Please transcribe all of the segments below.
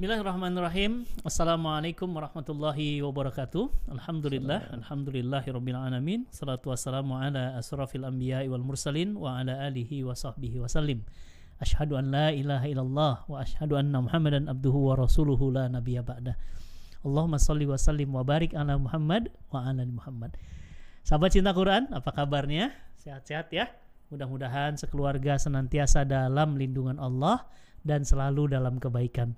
Bismillahirrahmanirrahim. Assalamualaikum warahmatullahi wabarakatuh. Alhamdulillah, alhamdulillahirabbil alamin. Salatu wassalamu ala asrafil anbiya'i wal mursalin wa ala alihi wa sahbihi wasallim. Ashhadu an la ilaha illallah wa ashhadu anna Muhammadan abduhu wa rasuluhu la nabiyya ba'da. Allahumma salli wa sallim wa barik ala Muhammad wa ala ali Muhammad. Sahabat cinta Quran, apa kabarnya? Sehat-sehat ya? Mudah-mudahan sekeluarga senantiasa dalam lindungan Allah dan selalu dalam kebaikan.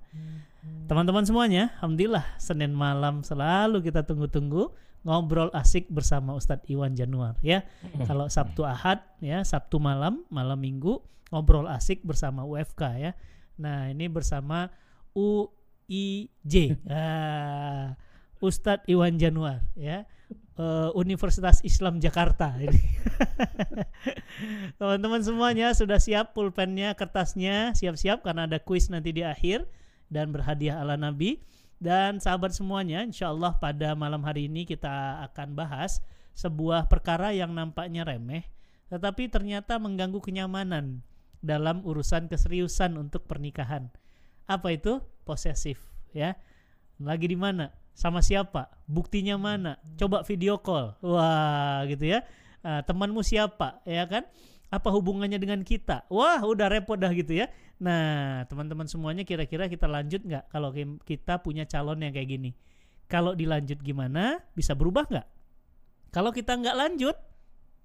Teman-teman semuanya, alhamdulillah Senin malam selalu kita tunggu-tunggu ngobrol asik bersama Ustadz Iwan Januar ya. Kalau Sabtu Ahad ya, Sabtu malam, malam Minggu ngobrol asik bersama UFK ya. Nah, ini bersama UIJ. Ah, Ustadz Iwan Januar ya. Uh, Universitas Islam Jakarta. Teman-teman semuanya sudah siap pulpennya, kertasnya, siap-siap karena ada kuis nanti di akhir dan berhadiah ala Nabi. Dan sahabat semuanya, insya Allah pada malam hari ini kita akan bahas sebuah perkara yang nampaknya remeh, tetapi ternyata mengganggu kenyamanan dalam urusan keseriusan untuk pernikahan. Apa itu? Posesif, ya. Lagi di mana? Sama siapa, buktinya mana, coba video call, wah gitu ya, uh, temanmu siapa, ya kan, apa hubungannya dengan kita, wah udah repot dah gitu ya. Nah teman-teman semuanya kira-kira kita lanjut nggak kalau kita punya calon yang kayak gini, kalau dilanjut gimana, bisa berubah nggak? Kalau kita nggak lanjut,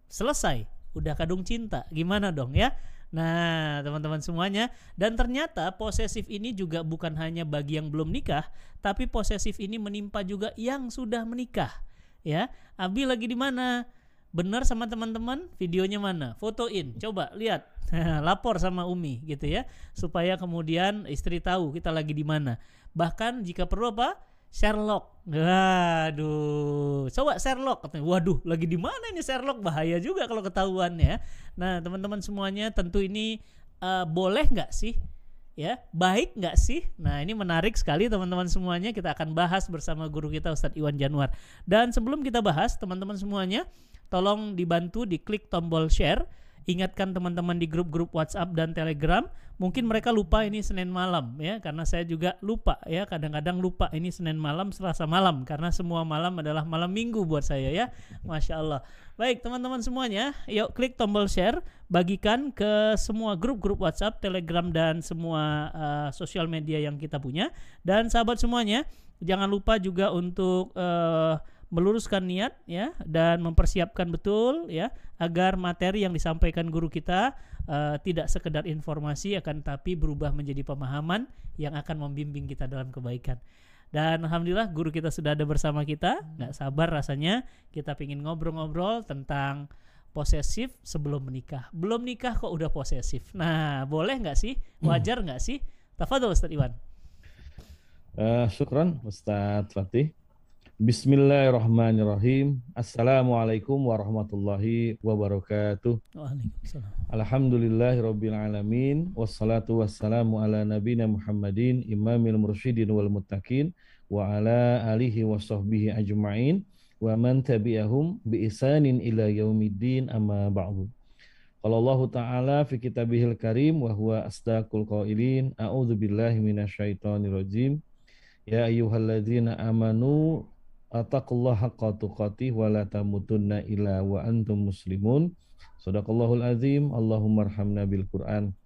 selesai, udah kadung cinta, gimana dong ya? Nah, teman-teman semuanya, dan ternyata posesif ini juga bukan hanya bagi yang belum nikah, tapi posesif ini menimpa juga yang sudah menikah. Ya, Abi lagi di mana? Benar sama teman-teman? Videonya mana? Fotoin, coba lihat, lapor sama Umi gitu ya, supaya kemudian istri tahu kita lagi di mana. Bahkan jika perlu apa? Sherlock. Waduh, coba Sherlock Waduh, lagi di mana ini Sherlock? Bahaya juga kalau ketahuan ya. Nah, teman-teman semuanya tentu ini uh, boleh nggak sih? Ya, baik nggak sih? Nah, ini menarik sekali teman-teman semuanya. Kita akan bahas bersama guru kita Ustadz Iwan Januar. Dan sebelum kita bahas, teman-teman semuanya, tolong dibantu diklik tombol share ingatkan teman-teman di grup-grup WhatsApp dan Telegram. Mungkin mereka lupa ini Senin malam ya, karena saya juga lupa ya. Kadang-kadang lupa ini Senin malam, Selasa malam, karena semua malam adalah malam Minggu buat saya ya. Masya Allah. Baik teman-teman semuanya, yuk klik tombol share, bagikan ke semua grup-grup WhatsApp, Telegram dan semua uh, sosial media yang kita punya. Dan sahabat semuanya, jangan lupa juga untuk uh, meluruskan niat ya dan mempersiapkan betul ya agar materi yang disampaikan guru kita uh, tidak sekedar informasi akan tapi berubah menjadi pemahaman yang akan membimbing kita dalam kebaikan. Dan alhamdulillah guru kita sudah ada bersama kita, nggak sabar rasanya kita ingin ngobrol-ngobrol tentang posesif sebelum menikah. Belum nikah kok udah posesif. Nah, boleh nggak sih? Wajar nggak sih? Tafadhol Ustaz Iwan. Uh, syukran Ustaz Fatih. Bismillahirrahmanirrahim. Assalamualaikum warahmatullahi wabarakatuh. Waalaikumsalam. Alhamdulillahirabbil alamin wassalatu wassalamu ala nabiyina Muhammadin imamil mursyidin wal muttaqin wa ala alihi wa sahbihi ajma'in wa man tabi'ahum bi isanin ila yaumiddin amma ba'du. Qala Allah Ta'ala fi kitabihil karim wa huwa asdaqul qailin a'udzu billahi minasyaitonir rajim. Ya ayyuhalladzina amanu Atakullah haqqa tuqatih wa la tamutunna illa wa antum muslimun. Sadaqallahul azim. Allahumma arhamna bil Quran.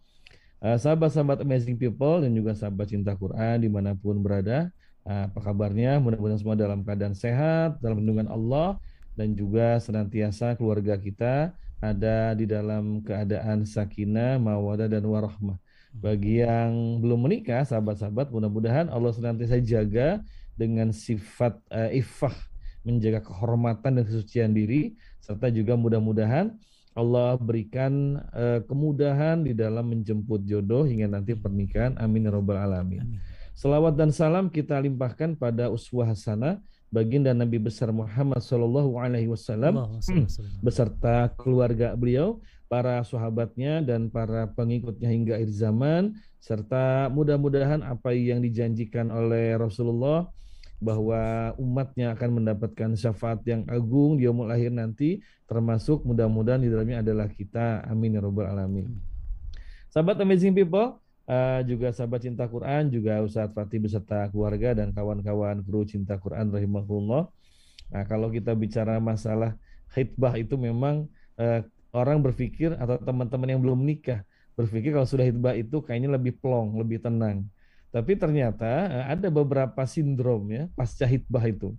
Uh, sahabat-sahabat amazing people dan juga sahabat cinta Quran di mana pun berada. Uh, apa kabarnya? Mudah-mudahan semua dalam keadaan sehat, dalam lindungan Allah dan juga senantiasa keluarga kita ada di dalam keadaan sakinah, mawadah dan warahmah. Bagi yang belum menikah, sahabat-sahabat, mudah-mudahan Allah senantiasa jaga dengan sifat uh, iffah menjaga kehormatan dan kesucian diri serta juga mudah-mudahan Allah berikan uh, kemudahan di dalam menjemput jodoh hingga nanti pernikahan amin ya robbal alamin. Amin. Selawat dan salam kita limpahkan pada uswah hasanah baginda Nabi besar Muhammad Shallallahu Alaihi Wasallam beserta keluarga beliau, para sahabatnya dan para pengikutnya hingga akhir zaman, serta mudah-mudahan apa yang dijanjikan oleh Rasulullah bahwa umatnya akan mendapatkan syafaat yang agung di yaumul akhir nanti termasuk mudah-mudahan di dalamnya adalah kita amin ya rabbal alamin sahabat amazing people uh, juga sahabat cinta Quran, juga Ustadz Fatih beserta keluarga dan kawan-kawan kru cinta Quran rahimahullah. Nah, kalau kita bicara masalah hitbah itu memang uh, orang berpikir atau teman-teman yang belum menikah berpikir kalau sudah hitbah itu kayaknya lebih plong, lebih tenang. Tapi ternyata uh, ada beberapa sindrom ya pasca hitbah itu.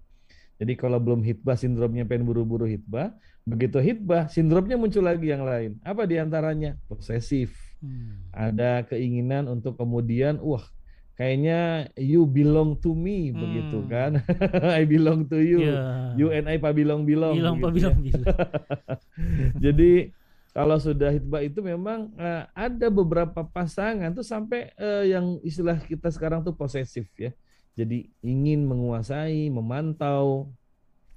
Jadi kalau belum hitbah sindromnya pengen buru-buru hitbah, begitu hitbah sindromnya muncul lagi yang lain. Apa di antaranya? Posesif. Hmm. Ada keinginan untuk kemudian, wah kayaknya you belong to me hmm. begitu kan. I belong to you. Yeah. You and I pa belong belong. Belong pa belong belong. Jadi kalau sudah hitbah itu memang uh, ada beberapa pasangan tuh sampai uh, yang istilah kita sekarang tuh posesif ya. Jadi ingin menguasai, memantau,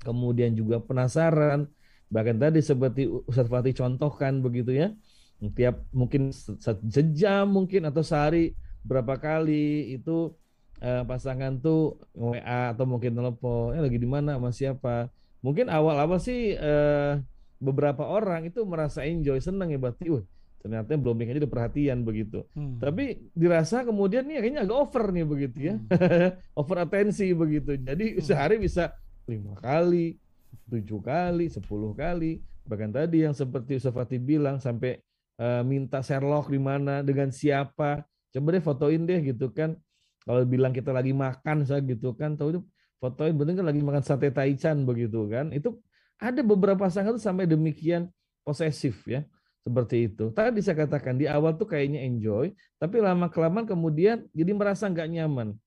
kemudian juga penasaran. Bahkan tadi seperti Ustaz Fatih contohkan begitu ya. Tiap mungkin sejam mungkin atau sehari berapa kali itu eh, pasangan tuh WA atau mungkin telepon, eh lagi di mana sama siapa. Mungkin awal-awal sih eh, beberapa orang itu merasa enjoy, senang ya berarti, ternyata belum nikah udah perhatian begitu. Hmm. Tapi dirasa kemudian nih kayaknya agak over nih begitu ya, hmm. over atensi begitu. Jadi hmm. sehari bisa lima kali, tujuh kali, sepuluh kali, bahkan tadi yang seperti Usafati bilang sampai uh, minta Sherlock di mana dengan siapa, coba deh fotoin deh gitu kan. Kalau bilang kita lagi makan saya gitu kan, tahu itu fotoin bener kan lagi makan sate taichan begitu kan. Itu ada beberapa pasangan tuh sampai demikian posesif ya seperti itu. Tadi saya katakan di awal tuh kayaknya enjoy, tapi lama kelamaan kemudian jadi merasa nggak nyaman,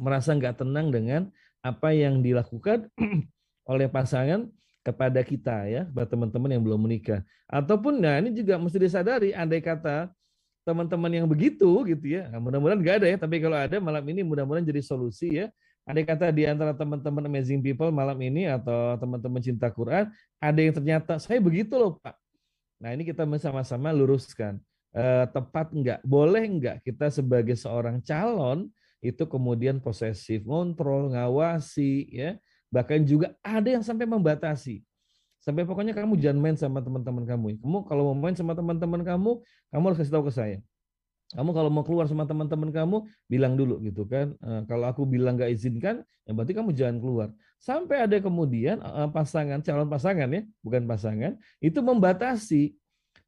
merasa nggak tenang dengan apa yang dilakukan oleh pasangan kepada kita ya, buat teman-teman yang belum menikah. Ataupun nah ini juga mesti disadari, andai kata teman-teman yang begitu gitu ya, nah, mudah-mudahan nggak ada ya, tapi kalau ada malam ini mudah-mudahan jadi solusi ya. Andai kata di antara teman-teman amazing people malam ini atau teman-teman cinta Quran, ada yang ternyata saya begitu loh Pak Nah ini kita sama-sama luruskan. Eh, tepat enggak? Boleh enggak kita sebagai seorang calon itu kemudian posesif, kontrol, ngawasi, ya bahkan juga ada yang sampai membatasi. Sampai pokoknya kamu jangan main sama teman-teman kamu. Kamu kalau mau main sama teman-teman kamu, kamu harus kasih tahu ke saya. Kamu kalau mau keluar sama teman-teman kamu, bilang dulu gitu kan. E, kalau aku bilang nggak izinkan, ya berarti kamu jangan keluar. Sampai ada kemudian eh, pasangan, calon pasangan ya, bukan pasangan, itu membatasi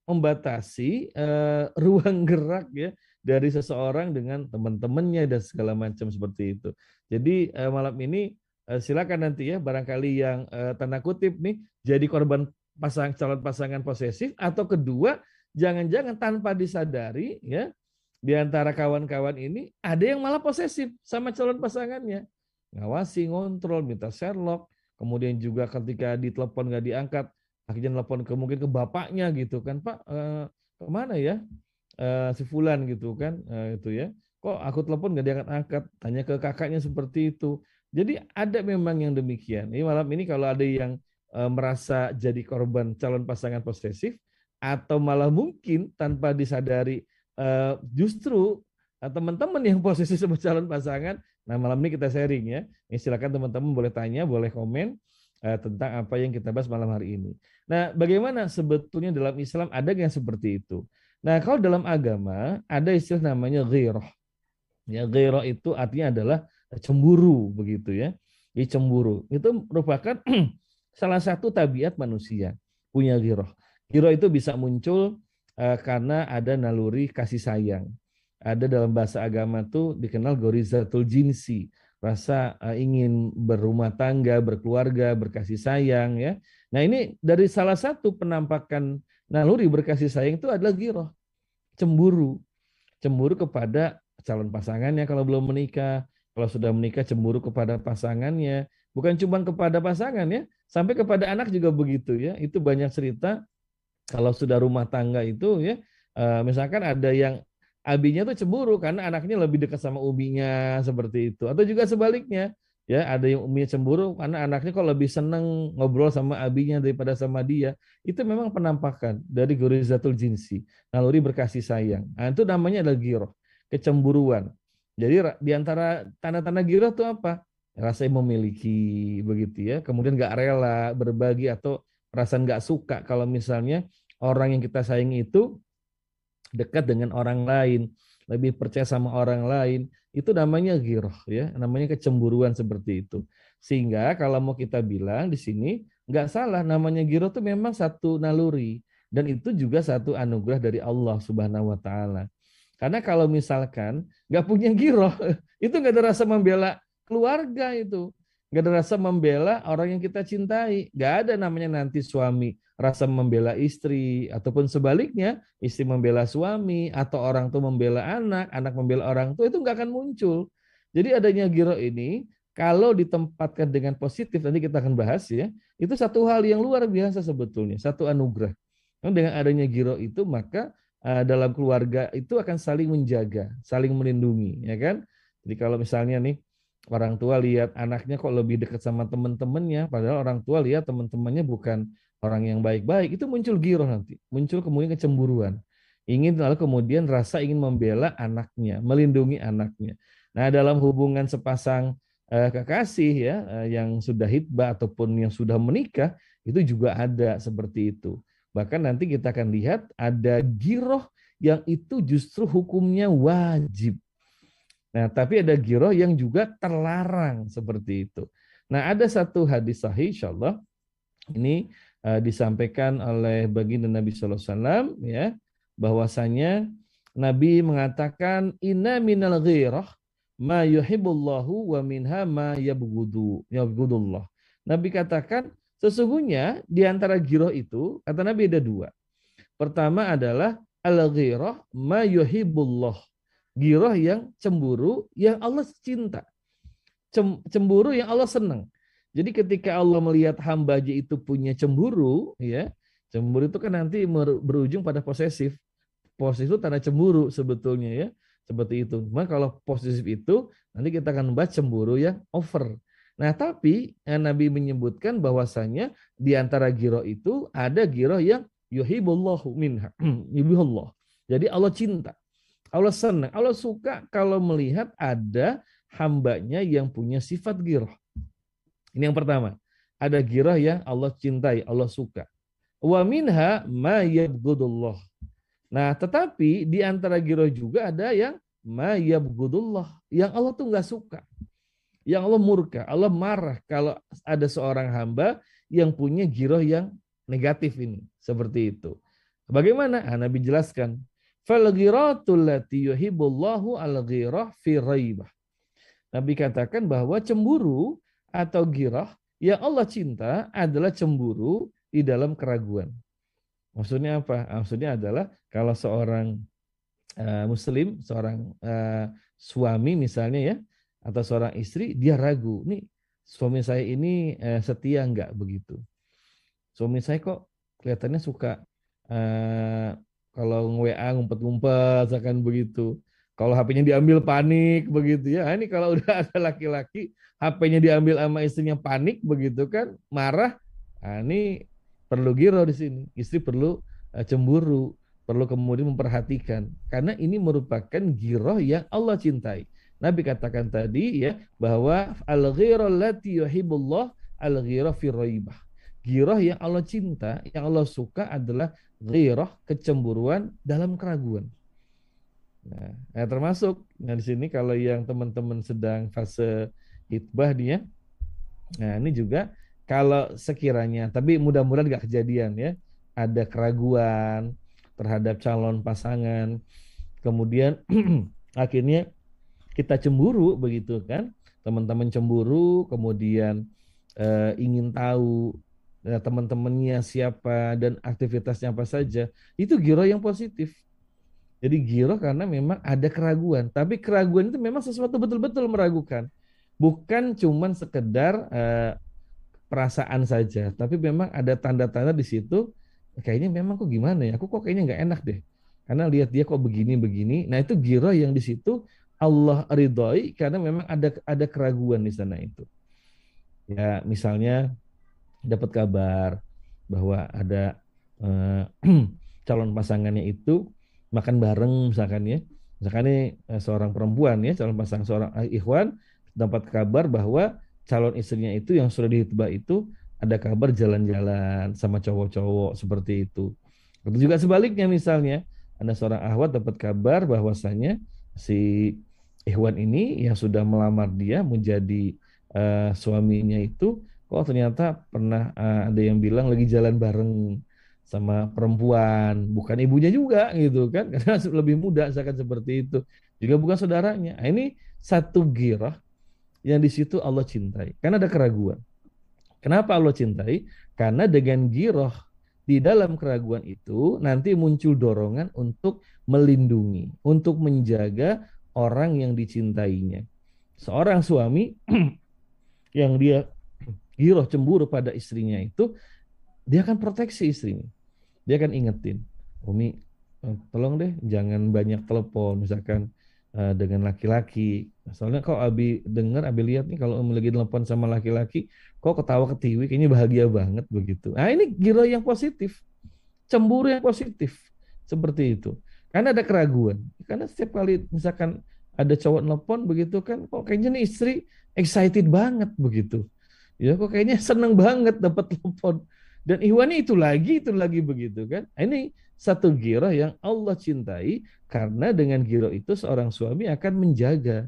membatasi uh, ruang gerak ya dari seseorang dengan teman-temannya dan segala macam seperti itu. Jadi uh, malam ini uh, silakan nanti ya barangkali yang uh, tanda kutip nih jadi korban pasang calon pasangan posesif atau kedua jangan-jangan tanpa disadari ya di antara kawan-kawan ini ada yang malah posesif sama calon pasangannya. Ngawasi, ngontrol, minta Sherlock, kemudian juga ketika ditelepon nggak diangkat, akhirnya telepon ke mungkin ke bapaknya gitu kan, Pak eh, ke mana ya? Eh, si Fulan gitu kan, eh, itu ya, kok aku telepon nggak diangkat-angkat, tanya ke kakaknya seperti itu. Jadi ada memang yang demikian. Ini malam ini kalau ada yang eh, merasa jadi korban calon pasangan posesif atau malah mungkin tanpa disadari eh, justru eh, teman-teman yang posisi sebagai calon pasangan Nah malam ini kita sharing ya. Ini silakan teman-teman boleh tanya, boleh komen uh, tentang apa yang kita bahas malam hari ini. Nah bagaimana sebetulnya dalam Islam ada yang seperti itu? Nah kalau dalam agama ada istilah namanya ghirah. Ya ghirah itu artinya adalah cemburu begitu ya. Jadi cemburu itu merupakan salah satu tabiat manusia punya ghirah. Ghirah itu bisa muncul karena ada naluri kasih sayang ada dalam bahasa agama tuh dikenal gorizatul jinsi, rasa uh, ingin berumah tangga, berkeluarga, berkasih sayang ya. Nah, ini dari salah satu penampakan naluri berkasih sayang itu adalah giroh, cemburu. Cemburu kepada calon pasangannya kalau belum menikah, kalau sudah menikah cemburu kepada pasangannya, bukan cuma kepada pasangan ya, sampai kepada anak juga begitu ya. Itu banyak cerita kalau sudah rumah tangga itu ya, uh, misalkan ada yang abinya tuh cemburu karena anaknya lebih dekat sama uminya seperti itu. Atau juga sebaliknya, ya ada yang uminya cemburu karena anaknya kok lebih seneng ngobrol sama abinya daripada sama dia. Itu memang penampakan dari gurizatul jinsi, naluri berkasih sayang. Nah, itu namanya adalah giroh, kecemburuan. Jadi di antara tanda-tanda giroh itu apa? Rasa memiliki begitu ya, kemudian nggak rela berbagi atau perasaan nggak suka kalau misalnya orang yang kita sayangi itu dekat dengan orang lain. lebih percaya sama orang lain, itu namanya giroh ya, namanya kecemburuan seperti itu. Sehingga kalau mau kita bilang di sini nggak salah namanya giroh itu memang satu naluri dan itu juga satu anugerah dari Allah Subhanahu Wa Taala. Karena kalau misalkan nggak punya giroh, itu nggak ada rasa membela keluarga itu, nggak ada rasa membela orang yang kita cintai, nggak ada namanya nanti suami rasa membela istri ataupun sebaliknya istri membela suami atau orang tua membela anak, anak membela orang tua itu nggak akan muncul. Jadi adanya giro ini kalau ditempatkan dengan positif nanti kita akan bahas ya, itu satu hal yang luar biasa sebetulnya, satu anugerah. Dengan adanya giro itu maka uh, dalam keluarga itu akan saling menjaga, saling melindungi, ya kan? Jadi kalau misalnya nih orang tua lihat anaknya kok lebih dekat sama teman-temannya, padahal orang tua lihat teman-temannya bukan orang yang baik-baik itu muncul giro nanti, muncul kemudian kecemburuan. Ingin lalu kemudian rasa ingin membela anaknya, melindungi anaknya. Nah, dalam hubungan sepasang eh, kekasih ya eh, yang sudah hitbah ataupun yang sudah menikah itu juga ada seperti itu. Bahkan nanti kita akan lihat ada giroh yang itu justru hukumnya wajib. Nah, tapi ada giroh yang juga terlarang seperti itu. Nah, ada satu hadis sahih insyaallah ini uh, disampaikan oleh baginda Nabi Sallallahu Alaihi Wasallam ya bahwasanya Nabi mengatakan inna minal ghirah ma yuhibbullahu wa minha ma yabghudu yabghudullah. Nabi katakan sesungguhnya di antara giroh itu kata Nabi ada dua. Pertama adalah al-ghirah ma yuhibbullah. Giroh yang cemburu yang Allah cinta. Cemburu yang Allah senang. Jadi ketika Allah melihat hamba aja itu punya cemburu, ya, cemburu itu kan nanti berujung pada posesif. Posesif itu tanda cemburu sebetulnya ya, seperti itu. Maka kalau posesif itu nanti kita akan membahas cemburu yang over. Nah, tapi eh, Nabi menyebutkan bahwasanya di antara giro itu ada giro yang yuhibullahu minha. yuhibullah. Jadi Allah cinta. Allah senang. Allah suka kalau melihat ada hambanya yang punya sifat giroh. Ini yang pertama. Ada girah yang Allah cintai, Allah suka. Wa minha ma yabgudullah. Nah, tetapi di antara girah juga ada yang ma yabgudullah. Yang Allah tuh nggak suka. Yang Allah murka, Allah marah kalau ada seorang hamba yang punya giroh yang negatif ini. Seperti itu. Bagaimana? Nah, Nabi jelaskan. Nabi katakan bahwa cemburu atau girah yang Allah cinta adalah cemburu di dalam keraguan. Maksudnya apa? Maksudnya adalah kalau seorang uh, muslim, seorang uh, suami misalnya ya, atau seorang istri, dia ragu, nih suami saya ini uh, setia enggak begitu. Suami saya kok kelihatannya suka kalau nge-WA ngumpet-ngumpet akan begitu. Kalau HP-nya diambil panik begitu ya. Ini kalau udah ada laki-laki HP-nya diambil sama istrinya panik begitu kan, marah. Nah, ini perlu giro di sini. Istri perlu uh, cemburu, perlu kemudian memperhatikan karena ini merupakan giro yang Allah cintai. Nabi katakan tadi ya bahwa al-ghirah lati yuhibbullah al-ghirah fi raibah. Girah yang Allah cinta, yang Allah suka adalah ghirah kecemburuan dalam keraguan. Nah, nah termasuk. Nah di sini kalau yang teman-teman sedang fase hitbah dia, nah ini juga kalau sekiranya, tapi mudah-mudahan nggak kejadian ya, ada keraguan terhadap calon pasangan, kemudian akhirnya kita cemburu begitu kan, teman-teman cemburu, kemudian eh, ingin tahu teman-temannya siapa dan aktivitasnya apa saja, itu giro yang positif jadi giro karena memang ada keraguan. Tapi keraguan itu memang sesuatu betul-betul meragukan. Bukan cuman sekedar uh, perasaan saja. Tapi memang ada tanda-tanda di situ. Kayaknya memang kok gimana ya? Aku kok kayaknya nggak enak deh. Karena lihat dia kok begini-begini. Nah itu giro yang di situ Allah ridhoi karena memang ada ada keraguan di sana itu. Ya misalnya dapat kabar bahwa ada uh, calon pasangannya itu makan bareng misalkan ya. Misalkan ini eh, seorang perempuan ya, calon pasangan seorang eh, ikhwan dapat kabar bahwa calon istrinya itu yang sudah dihitbah itu ada kabar jalan-jalan sama cowok-cowok seperti itu. Atau juga sebaliknya misalnya ada seorang ahwat dapat kabar bahwasanya si Ikhwan ini yang sudah melamar dia menjadi uh, suaminya itu kok ternyata pernah uh, ada yang bilang lagi jalan bareng sama perempuan, bukan ibunya juga gitu kan, karena lebih muda misalkan seperti itu. Juga bukan saudaranya. Nah, ini satu girah yang di situ Allah cintai. Karena ada keraguan. Kenapa Allah cintai? Karena dengan girah di dalam keraguan itu nanti muncul dorongan untuk melindungi, untuk menjaga orang yang dicintainya. Seorang suami yang dia giroh cemburu pada istrinya itu, dia akan proteksi istrinya. Dia akan ingetin Umi eh, tolong deh jangan banyak telepon misalkan uh, dengan laki-laki. Soalnya kok Abi dengar Abi lihat nih kalau Umi lagi telepon sama laki-laki kok ketawa ketiwi kayaknya bahagia banget begitu. Nah ini gila yang positif. Cemburu yang positif. Seperti itu. Karena ada keraguan. Karena setiap kali misalkan ada cowok nelpon begitu kan kok kayaknya nih istri excited banget begitu ya kok kayaknya seneng banget dapat telepon dan ihwani itu lagi, itu lagi begitu kan. Nah, ini satu giro yang Allah cintai karena dengan giro itu seorang suami akan menjaga,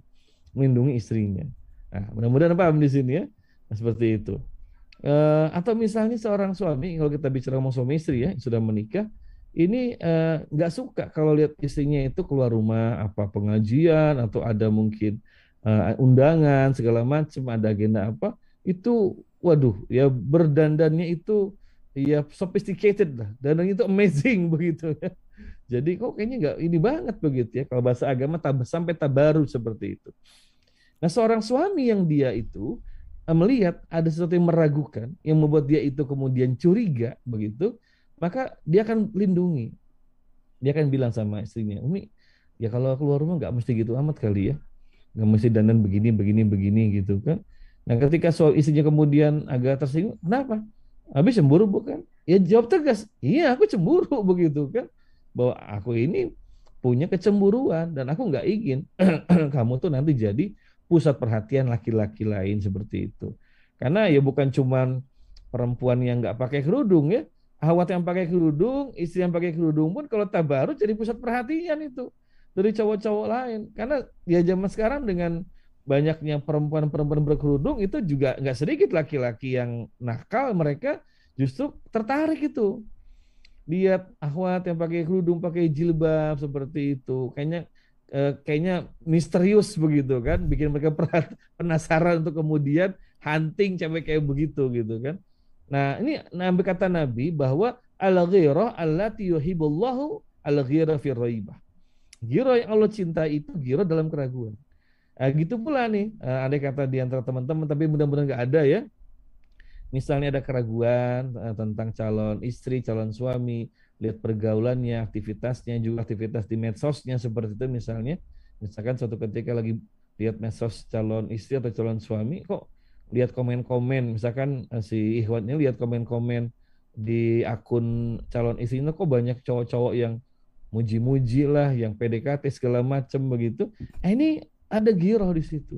melindungi istrinya. Nah, mudah-mudahan paham di sini ya. Nah, seperti itu. Uh, atau misalnya seorang suami, kalau kita bicara ngomong suami istri ya, sudah menikah, ini eh, nggak uh, suka kalau lihat istrinya itu keluar rumah apa pengajian atau ada mungkin uh, undangan segala macam ada agenda apa itu waduh ya berdandannya itu ya sophisticated lah dan itu amazing begitu ya. Jadi kok kayaknya nggak ini banget begitu ya kalau bahasa agama tab, sampai tabaru seperti itu. Nah seorang suami yang dia itu eh, melihat ada sesuatu yang meragukan yang membuat dia itu kemudian curiga begitu, maka dia akan lindungi. Dia akan bilang sama istrinya, Umi, ya kalau keluar rumah nggak mesti gitu amat kali ya, nggak mesti dandan begini begini begini gitu kan. Nah ketika soal istrinya kemudian agak tersinggung, kenapa? Habis cemburu bukan? Ya jawab tegas, iya aku cemburu begitu kan. Bahwa aku ini punya kecemburuan dan aku nggak ingin kamu tuh nanti jadi pusat perhatian laki-laki lain seperti itu. Karena ya bukan cuman perempuan yang nggak pakai kerudung ya, awat yang pakai kerudung, istri yang pakai kerudung pun kalau tabarut jadi pusat perhatian itu dari cowok-cowok lain. Karena ya zaman sekarang dengan banyaknya perempuan-perempuan berkerudung itu juga nggak sedikit laki-laki yang nakal mereka justru tertarik itu. Lihat akhwat yang pakai kerudung pakai jilbab seperti itu. Kayaknya eh, kayaknya misterius begitu kan? Bikin mereka penasaran untuk kemudian hunting cewek kayak begitu gitu kan? Nah ini nabi kata nabi bahwa al ghirah allati yuhibbullahu al ghirah fi Giro yang Allah cinta itu giro dalam keraguan. Nah, gitu pula nih, ada kata di antara teman-teman, tapi mudah-mudahan nggak ada ya. Misalnya ada keraguan uh, tentang calon istri, calon suami, lihat pergaulannya, aktivitasnya, juga aktivitas di medsosnya seperti itu misalnya. Misalkan suatu ketika lagi lihat medsos calon istri atau calon suami, kok lihat komen-komen, misalkan uh, si Ikhwannya lihat komen-komen di akun calon istrinya kok banyak cowok-cowok yang muji-muji lah, yang PDKT segala macam begitu. Eh, ini ada giroh di situ.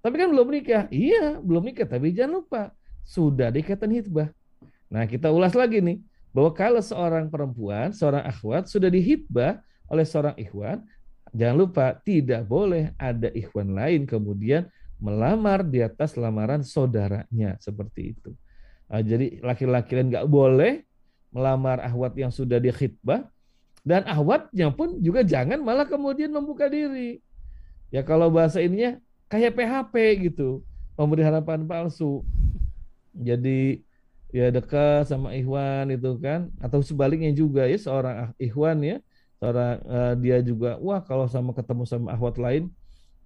Tapi kan belum nikah. Iya, belum nikah. Tapi jangan lupa, sudah dikatakan hitbah. Nah, kita ulas lagi nih. Bahwa kalau seorang perempuan, seorang akhwat sudah dihitbah oleh seorang ikhwan, jangan lupa tidak boleh ada ikhwan lain kemudian melamar di atas lamaran saudaranya seperti itu. Nah, jadi laki-laki lain nggak boleh melamar ahwat yang sudah dihitbah dan ahwatnya pun juga jangan malah kemudian membuka diri. Ya kalau bahasa ininya kayak PHP gitu, memberi harapan palsu. Jadi ya dekat sama Ikhwan itu kan, atau sebaliknya juga ya seorang ah, Ikhwan ya, seorang uh, dia juga wah kalau sama ketemu sama ahwat lain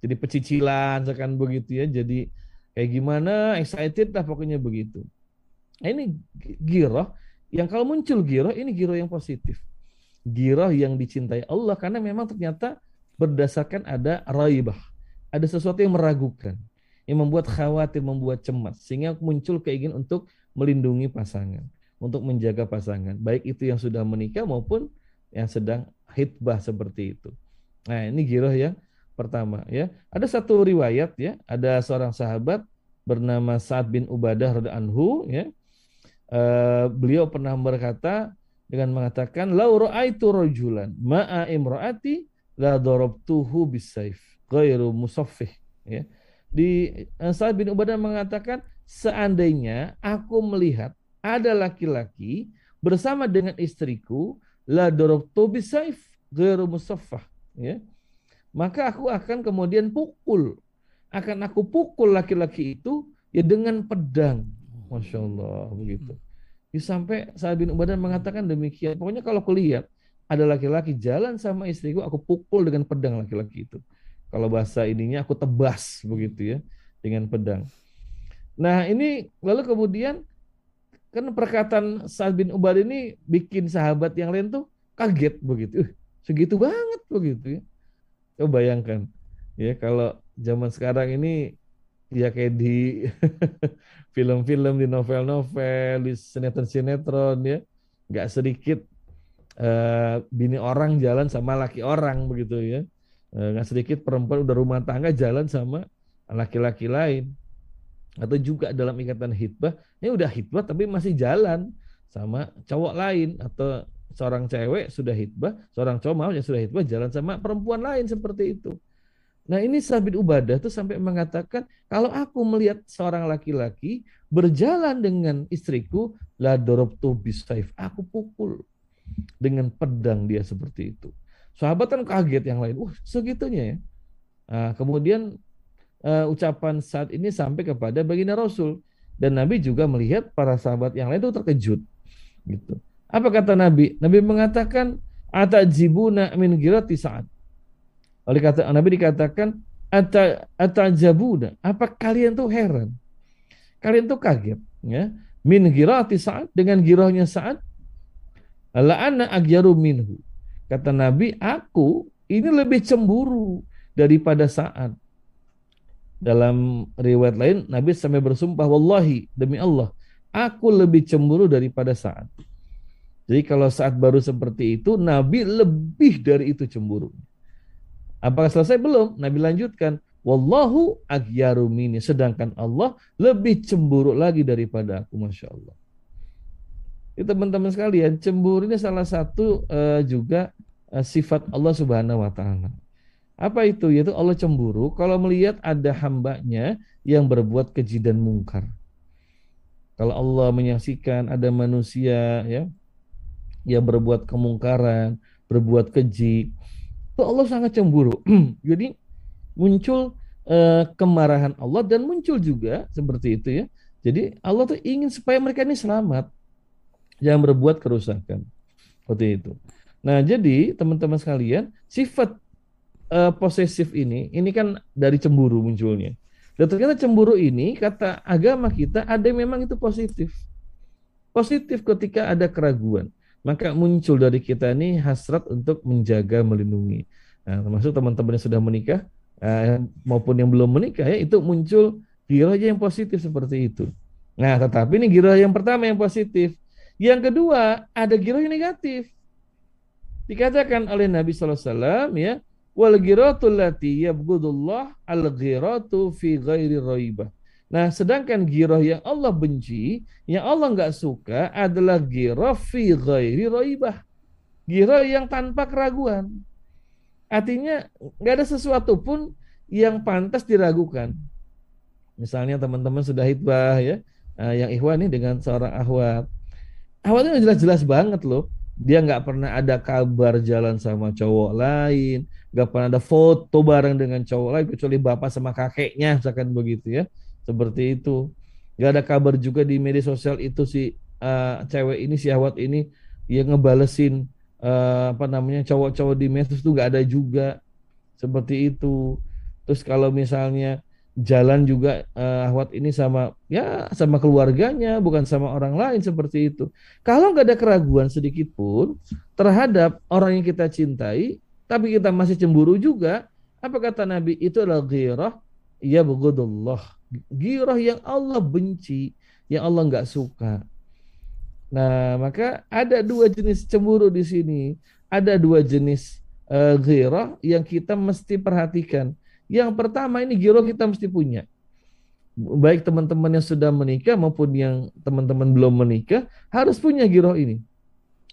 jadi pecicilan sekan begitu ya, jadi kayak gimana excited lah pokoknya begitu. Nah, ini giroh yang kalau muncul giroh ini giroh yang positif. Giroh yang dicintai Allah karena memang ternyata berdasarkan ada raibah. Ada sesuatu yang meragukan, yang membuat khawatir, membuat cemas, sehingga muncul keinginan untuk melindungi pasangan, untuk menjaga pasangan, baik itu yang sudah menikah maupun yang sedang hitbah seperti itu. Nah, ini giroh yang pertama ya. Ada satu riwayat ya, ada seorang sahabat bernama Sa'ad bin Ubadah anhu ya. Uh, beliau pernah berkata dengan mengatakan lau ra'aitu rajulan ma'a imra'ati la darabtuhu bisaif ghairu musaffih ya. Di Sa'ad bin Ubadah mengatakan seandainya aku melihat ada laki-laki bersama dengan istriku la darabtu bisaif ghairu musaffah ya. Maka aku akan kemudian pukul akan aku pukul laki-laki itu ya dengan pedang. Masya Allah begitu. Sampai Sa'ad bin Ubadah mengatakan demikian. Pokoknya kalau kulihat ada laki-laki jalan sama istriku, aku pukul dengan pedang laki-laki itu. Kalau bahasa ininya aku tebas begitu ya dengan pedang. Nah ini lalu kemudian kan perkataan Sa'ad bin Ubadah ini bikin sahabat yang lain tuh kaget begitu. Uh, segitu banget begitu ya. Coba bayangkan ya kalau zaman sekarang ini ya kayak di film-film, di novel-novel, di sinetron-sinetron ya, nggak sedikit uh, bini orang jalan sama laki orang begitu ya, uh, nggak sedikit perempuan udah rumah tangga jalan sama laki-laki lain, atau juga dalam ikatan hitbah, ini udah hitbah tapi masih jalan sama cowok lain. Atau seorang cewek sudah hitbah, seorang cowok yang sudah hitbah jalan sama perempuan lain seperti itu. Nah ini Sabit Ubadah tuh sampai mengatakan kalau aku melihat seorang laki-laki berjalan dengan istriku la dorobtu bisaif aku pukul dengan pedang dia seperti itu. Sahabat kan kaget yang lain, wah segitunya ya. Nah, kemudian uh, ucapan saat ini sampai kepada baginda Rasul dan Nabi juga melihat para sahabat yang lain itu terkejut. Gitu. Apa kata Nabi? Nabi mengatakan atajibuna min girati saat oleh kata Nabi dikatakan atajabuna. Apa kalian tuh heran? Kalian tuh kaget, ya. Min girati saat dengan girahnya saat la ana agyaru minhu. Kata Nabi, aku ini lebih cemburu daripada saat. Dalam riwayat lain, Nabi sampai bersumpah, Wallahi, demi Allah, aku lebih cemburu daripada saat. Jadi kalau saat baru seperti itu, Nabi lebih dari itu cemburu. Apakah selesai? Belum. Nabi lanjutkan, Wallahu aghyaru mini. Sedangkan Allah lebih cemburu lagi daripada aku. Masya Allah. Ya, teman-teman sekalian, cemburu ini salah satu uh, juga uh, sifat Allah Subhanahu wa taala. Apa itu? Yaitu Allah cemburu kalau melihat ada hambanya yang berbuat keji dan mungkar. Kalau Allah menyaksikan ada manusia ya yang berbuat kemungkaran, berbuat keji, itu Allah sangat cemburu. Jadi muncul uh, kemarahan Allah dan muncul juga seperti itu ya. Jadi Allah tuh ingin supaya mereka ini selamat, yang berbuat kerusakan. Seperti itu. Nah, jadi teman-teman sekalian, sifat uh, posesif ini, ini kan dari cemburu munculnya. Dan ternyata cemburu ini, kata agama kita, ada yang memang itu positif. Positif ketika ada keraguan maka muncul dari kita ini hasrat untuk menjaga melindungi nah, termasuk teman-teman yang sudah menikah uh, maupun yang belum menikah ya itu muncul giroh yang positif seperti itu nah tetapi ini giroh yang pertama yang positif yang kedua ada giroh yang negatif dikatakan oleh Nabi SAW ya wal giratul lati yabgudullah al giratu fi ghairi raibah Nah, sedangkan giroh yang Allah benci, yang Allah nggak suka adalah giroh fi ghairi roibah. Giroh yang tanpa keraguan. Artinya nggak ada sesuatu pun yang pantas diragukan. Misalnya teman-teman sudah hitbah ya, nah, yang ikhwan ini dengan seorang ahwat. Ini jelas-jelas banget loh. Dia nggak pernah ada kabar jalan sama cowok lain, nggak pernah ada foto bareng dengan cowok lain kecuali bapak sama kakeknya, misalkan begitu ya. Seperti itu. Nggak ada kabar juga di media sosial itu si uh, cewek ini si awat ini yang ngebalesin uh, apa namanya cowok-cowok di medsos itu nggak ada juga. Seperti itu. Terus kalau misalnya jalan juga uh, Ahwat ini sama ya sama keluarganya bukan sama orang lain seperti itu. Kalau nggak ada keraguan sedikit pun terhadap orang yang kita cintai, tapi kita masih cemburu juga, apa kata Nabi itu adalah ghirah ya Allah girah yang Allah benci, yang Allah nggak suka. Nah, maka ada dua jenis cemburu di sini. Ada dua jenis uh, girah yang kita mesti perhatikan. Yang pertama ini girah kita mesti punya. Baik teman-teman yang sudah menikah maupun yang teman-teman belum menikah harus punya girah ini.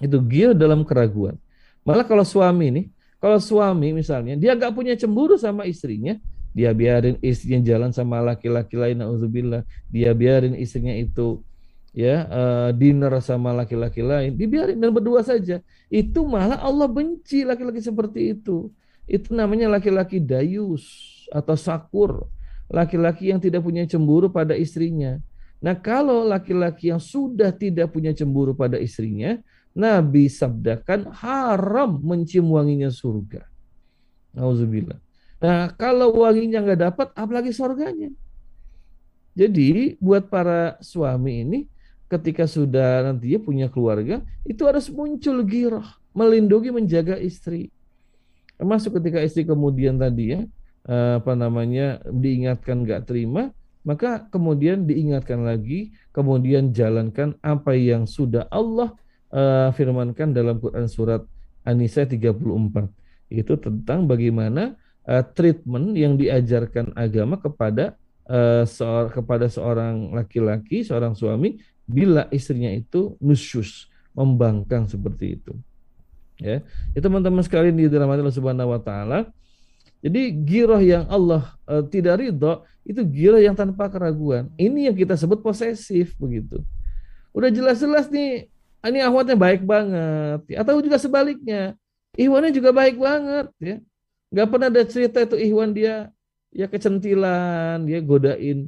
Itu girah dalam keraguan. Malah kalau suami ini Kalau suami misalnya, dia nggak punya cemburu sama istrinya, dia biarin istrinya jalan sama laki-laki lain, nauzubillah. Dia biarin istrinya itu ya uh, dinner sama laki-laki lain, dibiarin dan berdua saja. Itu malah Allah benci laki-laki seperti itu. Itu namanya laki-laki dayus atau sakur, laki-laki yang tidak punya cemburu pada istrinya. Nah, kalau laki-laki yang sudah tidak punya cemburu pada istrinya, Nabi sabdakan haram mencium wanginya surga. Nauzubillah. Nah, kalau wanginya nggak dapat, apalagi surganya. Jadi, buat para suami ini, ketika sudah nanti ya punya keluarga, itu harus muncul girah, melindungi, menjaga istri. Termasuk ketika istri kemudian tadi ya, eh, apa namanya, diingatkan nggak terima, maka kemudian diingatkan lagi, kemudian jalankan apa yang sudah Allah uh, firmankan dalam Quran surat An-Nisa 34. Itu tentang bagaimana uh, treatment yang diajarkan agama kepada uh, seor kepada seorang laki-laki, seorang suami bila istrinya itu nusyus, membangkang seperti itu. Ya, itu teman-teman sekalian di dalam Allah Subhanahu wa taala. Jadi giroh yang Allah uh, tidak ridho itu gila yang tanpa keraguan. Ini yang kita sebut posesif begitu. Udah jelas-jelas nih, ini ahwatnya baik banget. Atau juga sebaliknya, Iwannya juga baik banget ya. Gak pernah ada cerita itu Iwan dia ya kecentilan, dia godain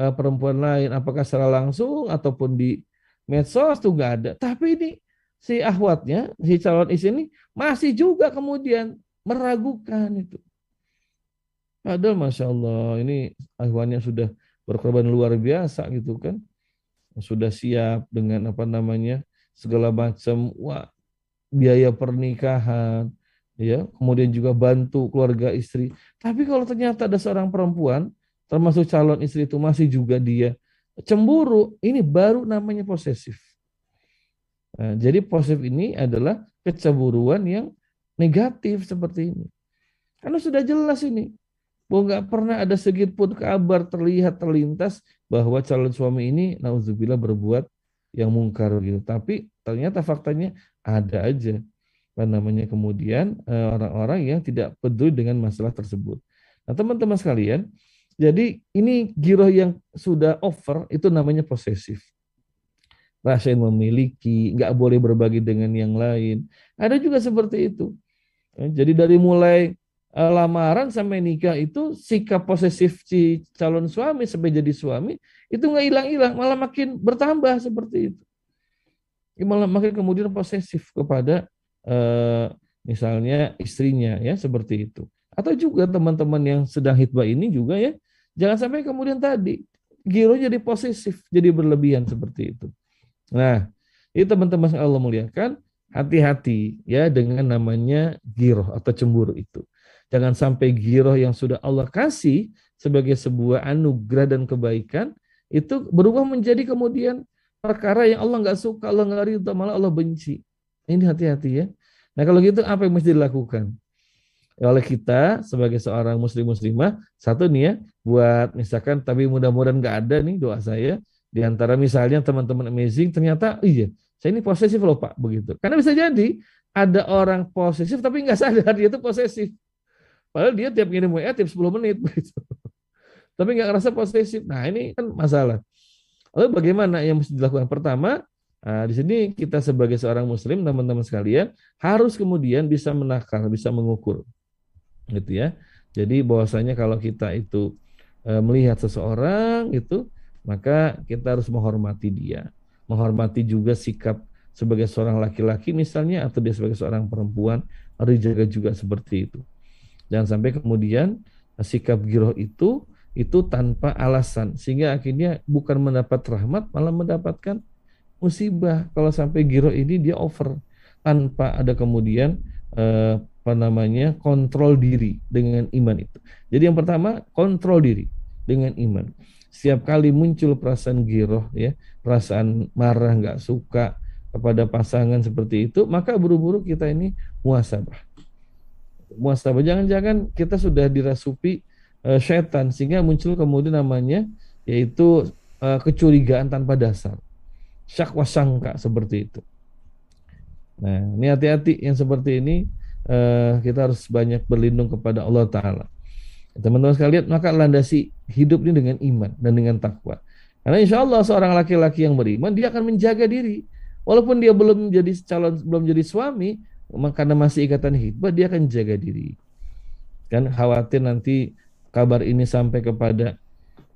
uh, perempuan lain, apakah secara langsung ataupun di medsos tuh gak ada. Tapi ini si ahwatnya, si calon istri ini masih juga kemudian meragukan itu. Padahal Masya Allah ini ahwannya sudah berkorban luar biasa gitu kan. Sudah siap dengan apa namanya segala macam wah, biaya pernikahan, ya kemudian juga bantu keluarga istri. Tapi kalau ternyata ada seorang perempuan termasuk calon istri itu masih juga dia cemburu, ini baru namanya posesif. Nah, jadi posesif ini adalah kecemburuan yang negatif seperti ini. Karena sudah jelas ini bahwa nggak pernah ada sedikit pun kabar terlihat terlintas bahwa calon suami ini nauzubillah berbuat yang mungkar gitu. Tapi ternyata faktanya ada aja apa namanya kemudian eh, orang-orang yang tidak peduli dengan masalah tersebut. Nah, teman-teman sekalian, jadi ini giroh yang sudah over itu namanya posesif. Rasa yang memiliki, nggak boleh berbagi dengan yang lain. Ada juga seperti itu. Jadi dari mulai uh, lamaran sampai nikah itu sikap posesif si calon suami sampai jadi suami itu nggak hilang-hilang malah makin bertambah seperti itu ya, malah makin kemudian posesif kepada uh, misalnya istrinya ya seperti itu atau juga teman-teman yang sedang hitbah ini juga ya jangan sampai kemudian tadi giro jadi posesif jadi berlebihan seperti itu nah itu teman-teman Allah muliakan hati-hati ya dengan namanya giroh atau cemburu itu Jangan sampai giroh yang sudah Allah kasih sebagai sebuah anugerah dan kebaikan itu berubah menjadi kemudian perkara yang Allah nggak suka, Allah nggak ridho, malah Allah benci. Ini hati-hati ya. Nah kalau gitu apa yang mesti dilakukan? Ya, oleh kita sebagai seorang muslim muslimah satu nih ya buat misalkan tapi mudah-mudahan nggak ada nih doa saya di antara misalnya teman-teman amazing ternyata iya saya ini posesif loh pak begitu karena bisa jadi ada orang posesif tapi nggak sadar dia itu posesif Padahal dia tiap ngirim WA tiap 10 menit begitu. Tapi nggak ngerasa posesif. Nah ini kan masalah. Lalu bagaimana yang mesti dilakukan? Pertama, nah, di sini kita sebagai seorang muslim, teman-teman sekalian, harus kemudian bisa menakar, bisa mengukur. Gitu ya. Jadi bahwasanya kalau kita itu e, melihat seseorang itu, maka kita harus menghormati dia. Menghormati juga sikap sebagai seorang laki-laki misalnya, atau dia sebagai seorang perempuan, harus dijaga juga seperti itu. Jangan sampai kemudian sikap giroh itu itu tanpa alasan sehingga akhirnya bukan mendapat rahmat malah mendapatkan musibah kalau sampai giroh ini dia over tanpa ada kemudian eh, apa namanya kontrol diri dengan iman itu. Jadi yang pertama kontrol diri dengan iman. Setiap kali muncul perasaan giroh ya, perasaan marah nggak suka kepada pasangan seperti itu, maka buru-buru kita ini muasabah muasabah. Jangan-jangan kita sudah dirasupi uh, setan sehingga muncul kemudian namanya yaitu uh, kecurigaan tanpa dasar. Syak wasangka seperti itu. Nah, ini hati-hati yang seperti ini uh, kita harus banyak berlindung kepada Allah Taala. Teman-teman sekalian, maka landasi hidup ini dengan iman dan dengan takwa. Karena insya Allah seorang laki-laki yang beriman dia akan menjaga diri, walaupun dia belum jadi calon belum jadi suami, karena masih ikatan hibah dia akan jaga diri. Kan khawatir nanti kabar ini sampai kepada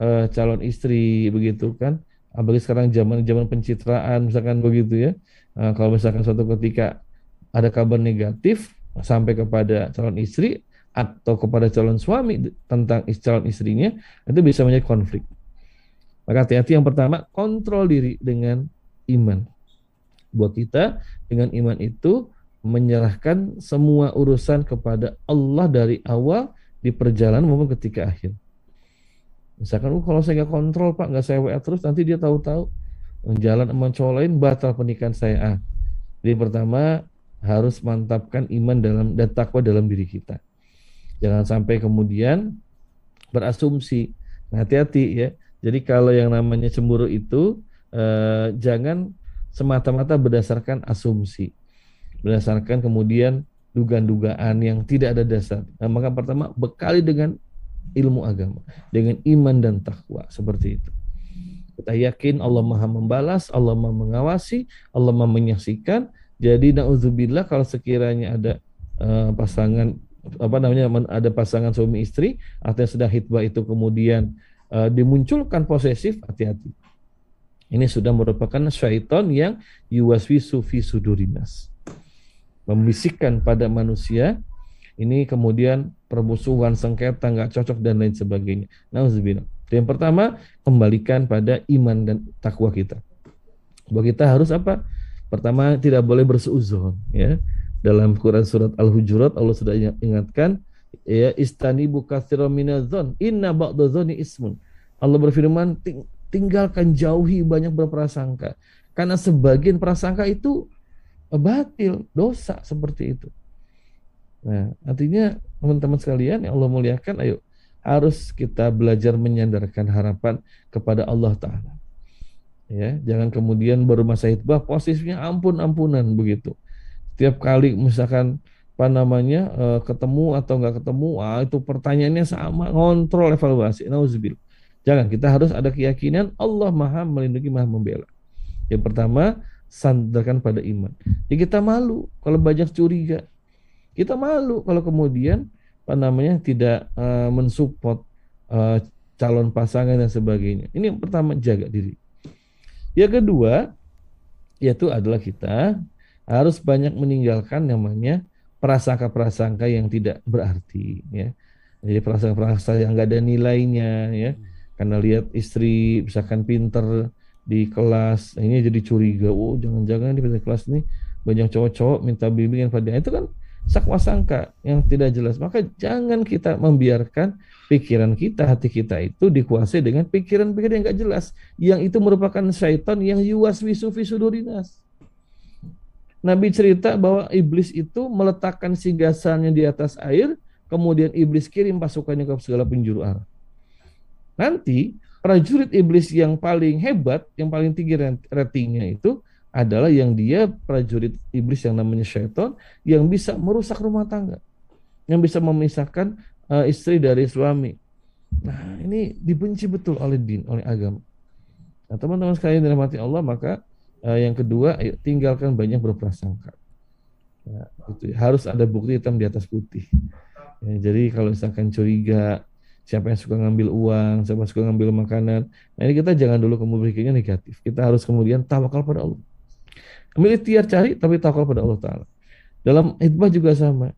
uh, calon istri begitu kan. Apalagi sekarang zaman zaman pencitraan misalkan begitu ya. Uh, kalau misalkan suatu ketika ada kabar negatif sampai kepada calon istri atau kepada calon suami tentang calon istrinya itu bisa menjadi konflik. Maka hati-hati yang pertama kontrol diri dengan iman. Buat kita dengan iman itu menyerahkan semua urusan kepada Allah dari awal di perjalanan maupun ketika akhir. Misalkan, oh, kalau saya nggak kontrol pak, nggak saya WA terus, nanti dia tahu-tahu jalan sama cowok lain batal pernikahan saya. Ah. Jadi pertama harus mantapkan iman dalam dan takwa dalam diri kita. Jangan sampai kemudian berasumsi. Nah, hati-hati ya. Jadi kalau yang namanya cemburu itu eh, jangan semata-mata berdasarkan asumsi berdasarkan kemudian dugaan-dugaan yang tidak ada dasar. Nah, maka pertama bekali dengan ilmu agama, dengan iman dan takwa seperti itu. Kita yakin Allah Maha membalas, Allah Maha mengawasi, Allah Maha menyaksikan. Jadi naudzubillah kalau sekiranya ada uh, pasangan apa namanya ada pasangan suami istri atau yang sedang hitbah itu kemudian uh, dimunculkan posesif, hati-hati. Ini sudah merupakan syaitan yang yuwaswi sufi sudurinas membisikkan pada manusia ini kemudian permusuhan sengketa nggak cocok dan lain sebagainya. Nauzubillah. Yang pertama kembalikan pada iman dan takwa kita. Bahwa kita harus apa? Pertama tidak boleh berseuzon ya. Dalam Quran surat Al-Hujurat Allah sudah ingatkan ya istani katsiran minadzon inna ba'dzoni ismun. Allah berfirman tinggalkan jauhi banyak berprasangka karena sebagian prasangka itu batil, dosa seperti itu. Nah, artinya teman-teman sekalian yang Allah muliakan, ayo harus kita belajar menyandarkan harapan kepada Allah Taala. Ya, jangan kemudian baru masa hitbah posisinya ampun-ampunan begitu. Tiap kali misalkan apa namanya eh, ketemu atau enggak ketemu, ah itu pertanyaannya sama, ngontrol evaluasi. Nauzubillah. Jangan, kita harus ada keyakinan Allah Maha melindungi, Maha membela. Yang pertama, sandarkan pada iman. Ya kita malu kalau banyak curiga. Kita malu kalau kemudian apa namanya tidak uh, mensupport uh, calon pasangan dan sebagainya. Ini yang pertama jaga diri. Yang kedua yaitu adalah kita harus banyak meninggalkan namanya prasangka-prasangka yang tidak berarti ya. Jadi prasangka-prasangka yang enggak ada nilainya ya. Karena lihat istri misalkan pinter di kelas ini jadi curiga oh jangan-jangan di kelas ini banyak cowok-cowok minta bimbingan pada itu kan sakwa sangka yang tidak jelas maka jangan kita membiarkan pikiran kita hati kita itu dikuasai dengan pikiran-pikiran yang enggak jelas yang itu merupakan syaitan yang yuwas wisu sudurinas Nabi cerita bahwa iblis itu meletakkan singgasannya di atas air kemudian iblis kirim pasukannya ke segala penjuru arah nanti prajurit iblis yang paling hebat, yang paling tinggi ratingnya itu adalah yang dia prajurit iblis yang namanya syaitan yang bisa merusak rumah tangga, yang bisa memisahkan uh, istri dari suami. Nah ini dibenci betul oleh din, oleh agama. Nah teman-teman sekalian dirahmati Allah maka uh, yang kedua ayo tinggalkan banyak berprasangka. Ya, itu harus ada bukti hitam di atas putih. Ya, jadi kalau misalkan curiga siapa yang suka ngambil uang, siapa yang suka ngambil makanan. Nah ini kita jangan dulu kemudian negatif. Kita harus kemudian tawakal pada Allah. Ambil ikhtiar cari tapi tawakal pada Allah Taala. Dalam hitbah juga sama.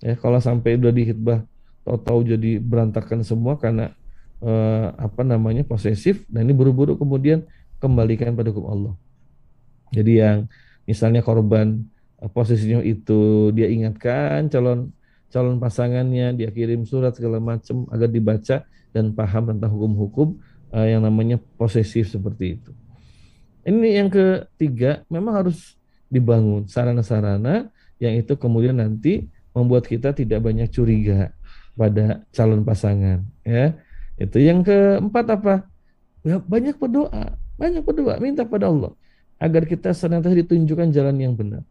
Ya kalau sampai udah di hitbah tahu-tahu jadi berantakan semua karena eh, apa namanya posesif. Nah ini buru-buru kemudian kembalikan pada hukum Allah. Jadi yang misalnya korban eh, posisinya itu dia ingatkan calon calon pasangannya, dia kirim surat segala macam agar dibaca dan paham tentang hukum-hukum uh, yang namanya posesif seperti itu. Ini yang ketiga, memang harus dibangun sarana-sarana yang itu kemudian nanti membuat kita tidak banyak curiga pada calon pasangan, ya. Itu yang keempat apa? Ya, banyak berdoa, banyak berdoa, minta pada Allah agar kita senantiasa ditunjukkan jalan yang benar.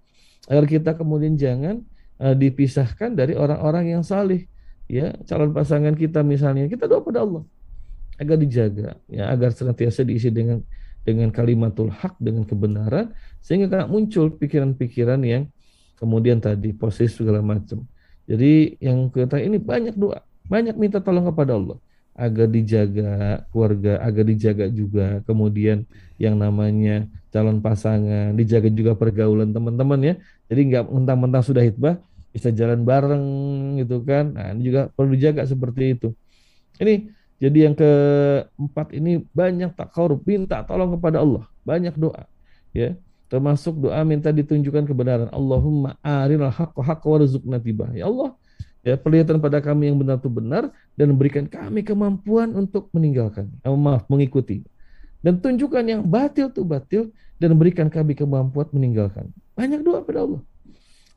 Agar kita kemudian jangan uh, dipisahkan dari orang-orang yang salih. Ya calon pasangan kita misalnya kita doa pada Allah. Agar dijaga ya agar senantiasa diisi dengan dengan kalimatul hak dengan kebenaran sehingga tidak muncul pikiran-pikiran yang kemudian tadi posisi segala macam. Jadi yang kita ini banyak doa banyak minta tolong kepada Allah. Agar dijaga keluarga, agar dijaga juga kemudian yang namanya calon pasangan, dijaga juga pergaulan teman-teman ya. Jadi nggak mentang-mentang sudah hitbah bisa jalan bareng gitu kan. Nah, ini juga perlu dijaga seperti itu. Ini jadi yang keempat ini banyak tak korup, minta tolong kepada Allah, banyak doa ya. Termasuk doa minta ditunjukkan kebenaran. Allahumma haqqa warzuqna tibah. Ya Allah, ya perlihatkan pada kami yang benar itu benar dan berikan kami kemampuan untuk meninggalkan eh, maaf mengikuti dan tunjukkan yang batil itu batil dan berikan kami kemampuan meninggalkan banyak doa pada Allah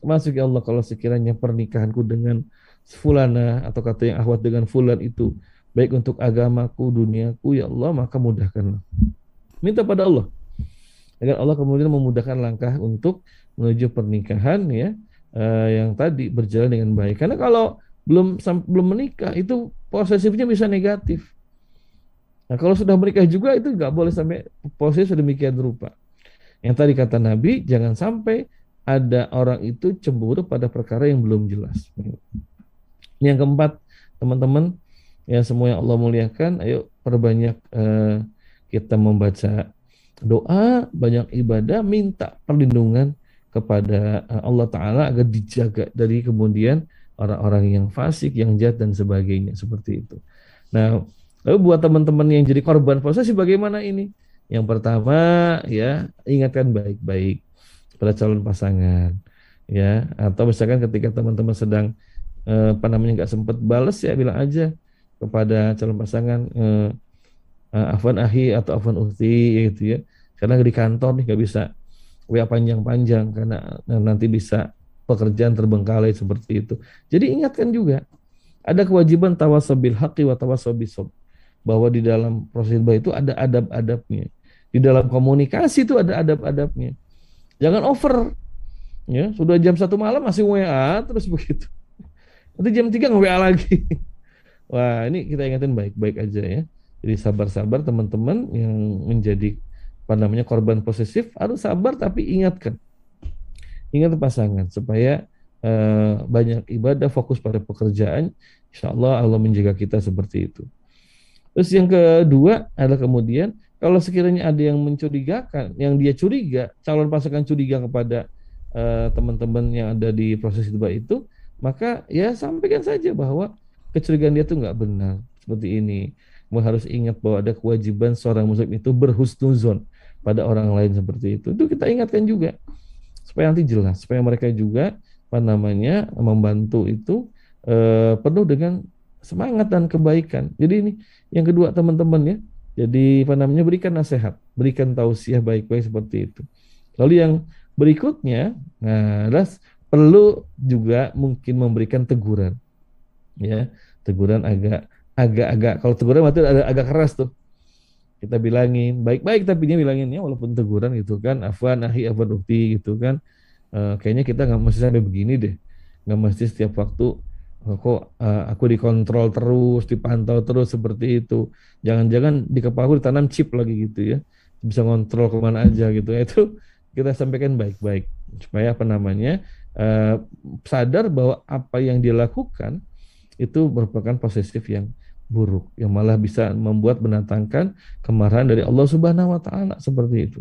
masuk ya Allah kalau sekiranya pernikahanku dengan fulana atau kata yang ahwat dengan fulan itu baik untuk agamaku duniaku ya Allah maka mudahkanlah minta pada Allah agar Allah kemudian memudahkan langkah untuk menuju pernikahan ya uh, yang tadi berjalan dengan baik. Karena kalau belum belum menikah itu posesifnya bisa negatif. Nah kalau sudah menikah juga itu nggak boleh sampai posesif sedemikian rupa. Yang tadi kata Nabi jangan sampai ada orang itu cemburu pada perkara yang belum jelas. Yang keempat teman-teman yang semua yang Allah muliakan, ayo perbanyak uh, kita membaca doa, banyak ibadah, minta perlindungan kepada eh, Allah Ta'ala agar dijaga dari kemudian orang-orang yang fasik, yang jahat dan sebagainya seperti itu. Nah, lalu buat teman-teman yang jadi korban posesi bagaimana ini? Yang pertama ya ingatkan baik-baik pada calon pasangan ya atau misalkan ketika teman-teman sedang eh, apa namanya nggak sempat balas ya bilang aja kepada calon pasangan eh, eh afan ahi atau afan uhti gitu ya karena di kantor nih nggak bisa WA panjang-panjang karena nanti bisa pekerjaan terbengkalai seperti itu. Jadi ingatkan juga ada kewajiban tawasabil haqi wa tawasabisob bahwa di dalam proses hibah itu ada adab-adabnya. Di dalam komunikasi itu ada adab-adabnya. Jangan over. Ya, sudah jam satu malam masih WA terus begitu. Nanti jam tiga nge WA lagi. Wah, ini kita ingatin baik-baik aja ya. Jadi sabar-sabar teman-teman yang menjadi apa namanya korban posesif harus sabar tapi ingatkan ingat pasangan supaya uh, banyak ibadah fokus pada pekerjaan insya Allah Allah menjaga kita seperti itu terus yang kedua adalah kemudian kalau sekiranya ada yang mencurigakan yang dia curiga calon pasangan curiga kepada uh, teman-teman yang ada di proses itu itu maka ya sampaikan saja bahwa kecurigaan dia itu nggak benar seperti ini Kamu harus ingat bahwa ada kewajiban seorang muslim itu berhusnuzon pada orang lain seperti itu. Itu kita ingatkan juga supaya nanti jelas, supaya mereka juga apa namanya membantu itu eh, penuh dengan semangat dan kebaikan. Jadi ini yang kedua teman-teman ya. Jadi apa namanya berikan nasihat, berikan tausiah baik-baik seperti itu. Lalu yang berikutnya, nah, adalah perlu juga mungkin memberikan teguran, ya teguran agak agak-agak kalau teguran berarti agak, agak keras tuh kita bilangin baik-baik tapi dia bilanginnya walaupun teguran gitu kan afwan ahi afwan ukti gitu kan uh, kayaknya kita nggak mesti sampai begini deh nggak mesti setiap waktu kok uh, aku dikontrol terus dipantau terus seperti itu. Jangan-jangan di kepala aku ditanam chip lagi gitu ya. Bisa ngontrol ke mana aja gitu. Ya itu kita sampaikan baik-baik. Supaya apa namanya uh, sadar bahwa apa yang dia lakukan itu merupakan posesif yang buruk. Yang malah bisa membuat mendatangkan kemarahan dari Allah Subhanahu wa taala seperti itu.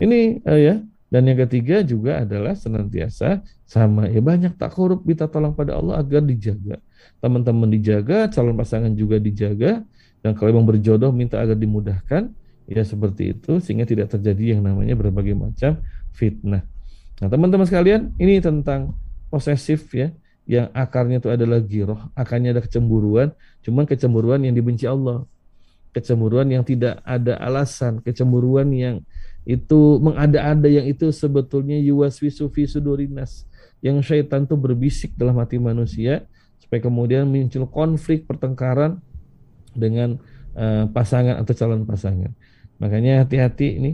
Ini uh, ya, dan yang ketiga juga adalah senantiasa sama ya banyak tak korup kita tolong pada Allah agar dijaga. Teman-teman dijaga, calon pasangan juga dijaga dan kalau memang berjodoh minta agar dimudahkan ya seperti itu sehingga tidak terjadi yang namanya berbagai macam fitnah. Nah, teman-teman sekalian, ini tentang posesif ya yang akarnya itu adalah giroh, akarnya ada kecemburuan, cuman kecemburuan yang dibenci Allah. Kecemburuan yang tidak ada alasan, kecemburuan yang itu mengada-ada yang itu sebetulnya yuwaswisu fi sudurinas. Yang syaitan itu berbisik dalam hati manusia supaya kemudian muncul konflik pertengkaran dengan uh, pasangan atau calon pasangan. Makanya hati-hati ini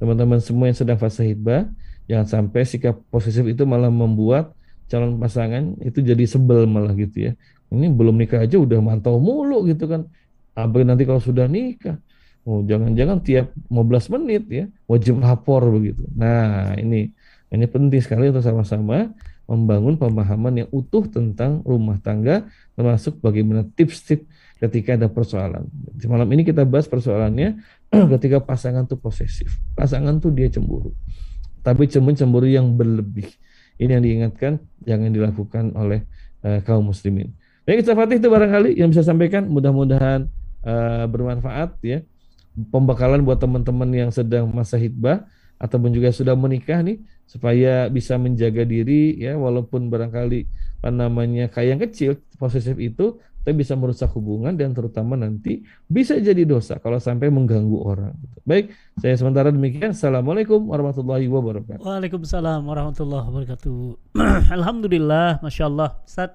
teman-teman semua yang sedang fase hibah jangan sampai sikap posesif itu malah membuat calon pasangan itu jadi sebel malah gitu ya. Ini belum nikah aja udah mantau mulu gitu kan. Apa nanti kalau sudah nikah? Oh, jangan-jangan tiap 15 menit ya wajib lapor begitu. Nah, ini ini penting sekali untuk sama-sama membangun pemahaman yang utuh tentang rumah tangga termasuk bagaimana tips-tips ketika ada persoalan. Di malam ini kita bahas persoalannya ketika pasangan tuh posesif. Pasangan tuh dia cemburu. Tapi cemburu-cemburu yang berlebih. Ini yang diingatkan jangan dilakukan oleh uh, kaum muslimin. Baik, kita Fatih itu barangkali yang bisa sampaikan mudah-mudahan uh, bermanfaat ya. Pembekalan buat teman-teman yang sedang masa hitbah ataupun juga sudah menikah nih supaya bisa menjaga diri ya walaupun barangkali apa namanya kayak yang kecil posesif itu tapi bisa merusak hubungan dan terutama nanti bisa jadi dosa kalau sampai mengganggu orang. Baik, saya sementara demikian. Assalamualaikum warahmatullahi wabarakatuh. Waalaikumsalam warahmatullahi wabarakatuh. Alhamdulillah, masya Allah, Ustaz.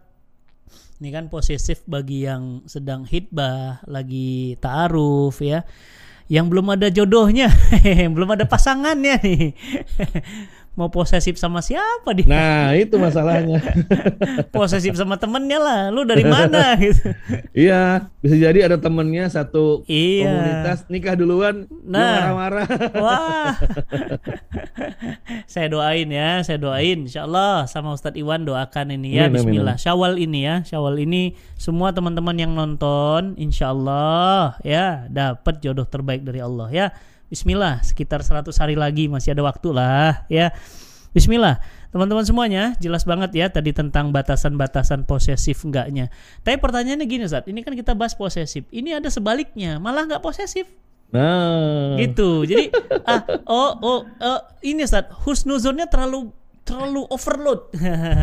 Ini kan posesif bagi yang sedang hitbah, lagi ta'aruf ya. Yang belum ada jodohnya, belum ada pasangannya nih mau posesif sama siapa dia? Nah itu masalahnya. posesif sama temennya lah. Lu dari mana gitu? iya, bisa jadi ada temennya satu iya. komunitas nikah duluan, nah, marah-marah. Wah, saya doain ya, saya doain. Insya Allah sama Ustadz Iwan doakan ini ya. Amin, Bismillah. Amin. Syawal ini ya, Syawal ini semua teman-teman yang nonton, Insya Allah ya dapat jodoh terbaik dari Allah ya. Bismillah, sekitar 100 hari lagi masih ada waktu lah ya. Bismillah. Teman-teman semuanya, jelas banget ya tadi tentang batasan-batasan posesif enggaknya. Tapi pertanyaannya gini Ustaz, ini kan kita bahas posesif. Ini ada sebaliknya, malah nggak posesif. Nah. Gitu. Jadi ah oh oh, oh ini Ustaz, husnuzonnya terlalu terlalu overload.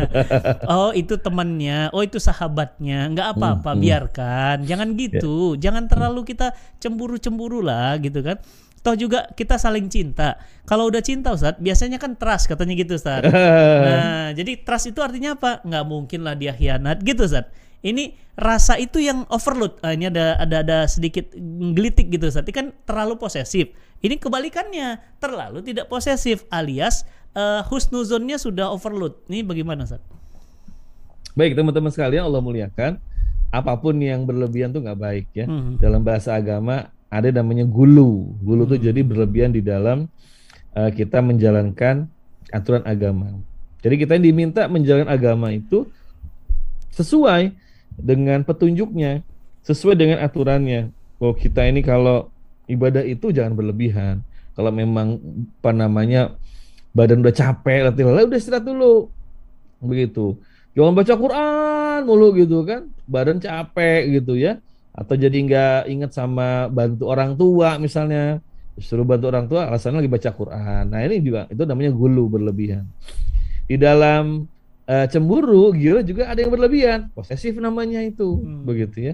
oh itu temannya, oh itu sahabatnya, nggak apa-apa, hmm, hmm. biarkan. Jangan gitu, yeah. jangan terlalu kita cemburu-cemburu lah, gitu kan. Toh juga kita saling cinta. Kalau udah cinta Ustaz, biasanya kan trust katanya gitu Ustaz. nah, jadi trust itu artinya apa? Nggak mungkin lah dia hianat gitu Ustaz. Ini rasa itu yang overload. Ah, ini ada ada ada sedikit gelitik gitu Ustaz. Ini kan terlalu posesif. Ini kebalikannya, terlalu tidak posesif alias uh, husnuzonnya sudah overload. Ini bagaimana Ustaz? Baik teman-teman sekalian Allah muliakan apa pun yang berlebihan tuh nggak baik ya. Hmm. Dalam bahasa agama ada namanya gulu. Gulu itu hmm. jadi berlebihan di dalam uh, kita menjalankan aturan agama. Jadi kita diminta menjalankan agama itu sesuai dengan petunjuknya, sesuai dengan aturannya. Oh kita ini kalau ibadah itu jangan berlebihan. Kalau memang apa namanya badan udah capek, latih udah istirahat dulu. Begitu. Jangan baca Quran mulu gitu kan, badan capek gitu ya atau jadi nggak ingat sama bantu orang tua misalnya. Suruh bantu orang tua alasannya lagi baca Quran. Nah ini juga itu namanya gulu berlebihan. Di dalam uh, cemburu gila juga ada yang berlebihan. Posesif namanya itu hmm. begitu ya.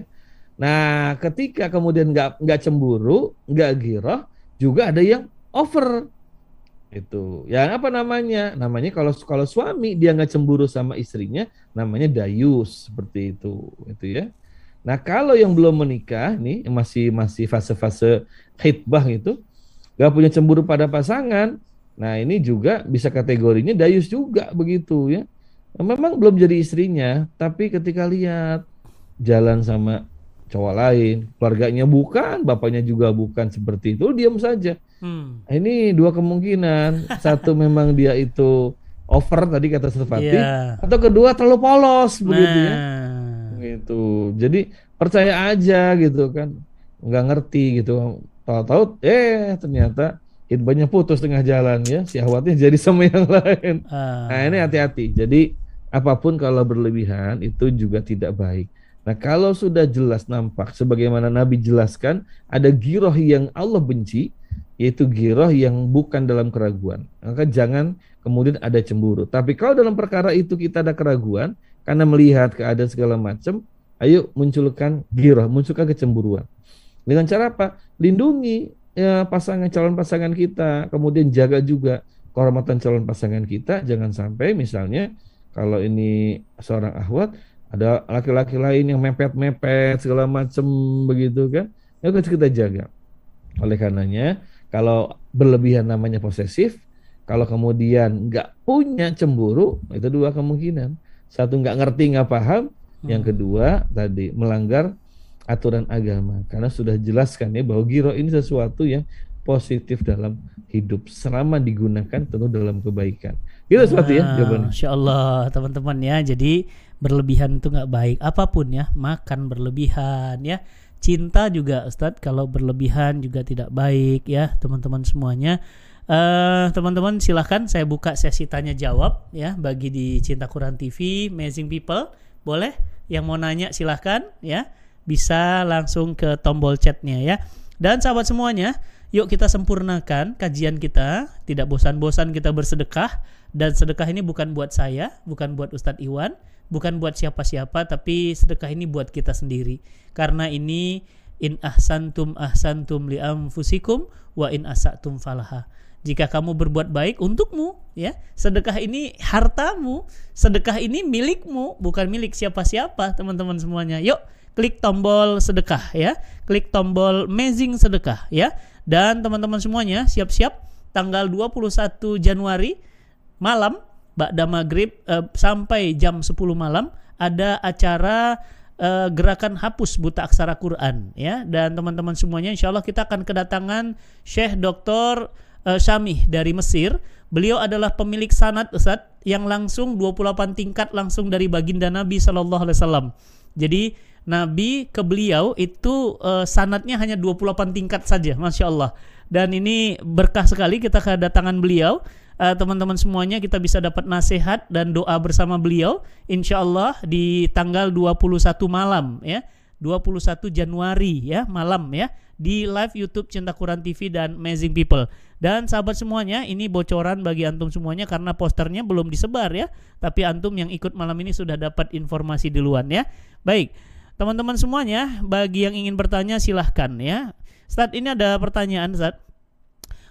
Nah ketika kemudian nggak nggak cemburu nggak gira juga ada yang over. Itu. Yang apa namanya? Namanya kalau kalau suami dia nggak cemburu sama istrinya namanya dayus seperti itu. Itu ya Nah, kalau yang belum menikah nih, yang masih masih fase-fase hitbah itu, gak punya cemburu pada pasangan, nah ini juga bisa kategorinya dayus juga begitu ya. Memang belum jadi istrinya, tapi ketika lihat jalan sama cowok lain, keluarganya bukan, bapaknya juga bukan seperti itu, diam saja. Hmm. Ini dua kemungkinan, satu memang dia itu over tadi kata Sefati, yeah. atau kedua terlalu polos begitu ya. Gitu. Jadi percaya aja gitu kan. Nggak ngerti gitu. Tahu-tahu eh ternyata banyak putus tengah jalan ya. Syahwatnya jadi sama yang lain. Uh. nah ini hati-hati. Jadi apa pun kalau berlebihan itu juga tidak baik. Nah kalau sudah jelas nampak sebagaimana Nabi jelaskan ada giroh yang Allah benci yaitu giroh yang bukan dalam keraguan. Maka jangan kemudian ada cemburu. Tapi kalau dalam perkara itu kita ada keraguan karena melihat keadaan segala macam, ayo munculkan girah, munculkan kecemburuan. Dengan cara apa? Lindungi ya, pasangan calon pasangan kita, kemudian jaga juga kehormatan calon pasangan kita. Jangan sampai misalnya kalau ini seorang ahwat ada laki-laki lain yang mepet-mepet segala macam begitu kan, ya harus kita jaga. Oleh karenanya kalau berlebihan namanya posesif, kalau kemudian nggak punya cemburu, itu dua kemungkinan. Satu nggak ngerti nggak paham, hmm. yang kedua tadi melanggar aturan agama karena sudah jelaskan ya bahwa giro ini sesuatu yang positif dalam hidup selama digunakan tentu dalam kebaikan. Itu sesuatu ya jawabannya. Insya Allah teman-teman ya. Jadi berlebihan itu nggak baik apa pun ya. Makan berlebihan ya. Cinta juga Ustadz kalau berlebihan juga tidak baik ya teman-teman semuanya. Uh, teman-teman silahkan saya buka sesi tanya jawab ya bagi di Cinta Quran TV Amazing People. Boleh? Yang mau nanya silahkan ya. Bisa langsung ke tombol chatnya ya. Dan sahabat semuanya Yuk kita sempurnakan kajian kita, tidak bosan-bosan kita bersedekah. Dan sedekah ini bukan buat saya, bukan buat Ustadz Iwan, bukan buat siapa-siapa tapi sedekah ini buat kita sendiri. Karena ini in ahsantum ahsantum li anfusikum wa in asatum falaha. Jika kamu berbuat baik untukmu, ya. Sedekah ini hartamu, sedekah ini milikmu, bukan milik siapa-siapa, teman-teman semuanya. Yuk, klik tombol sedekah ya. Klik tombol amazing sedekah ya dan teman-teman semuanya siap-siap tanggal 21 Januari malam Ba'da Maghrib eh, sampai jam 10 malam ada acara eh, gerakan hapus buta aksara Quran ya dan teman-teman semuanya insya Allah kita akan kedatangan Syekh Dr. Eh, Syamih dari Mesir beliau adalah pemilik sanat Ustaz yang langsung 28 tingkat langsung dari baginda Nabi Shallallahu Alaihi Wasallam jadi Nabi ke beliau itu uh, sanatnya hanya 28 tingkat saja, masya Allah. Dan ini berkah sekali kita kedatangan beliau. teman eh, teman-teman semuanya kita bisa dapat nasihat dan doa bersama beliau, insya Allah di tanggal 21 malam ya. 21 Januari ya malam ya di live YouTube Cinta Quran TV dan Amazing People. Dan sahabat semuanya, ini bocoran bagi antum semuanya karena posternya belum disebar ya. Tapi antum yang ikut malam ini sudah dapat informasi duluan ya. Baik. Teman-teman semuanya, bagi yang ingin bertanya silahkan ya. Saat ini ada pertanyaan Zat.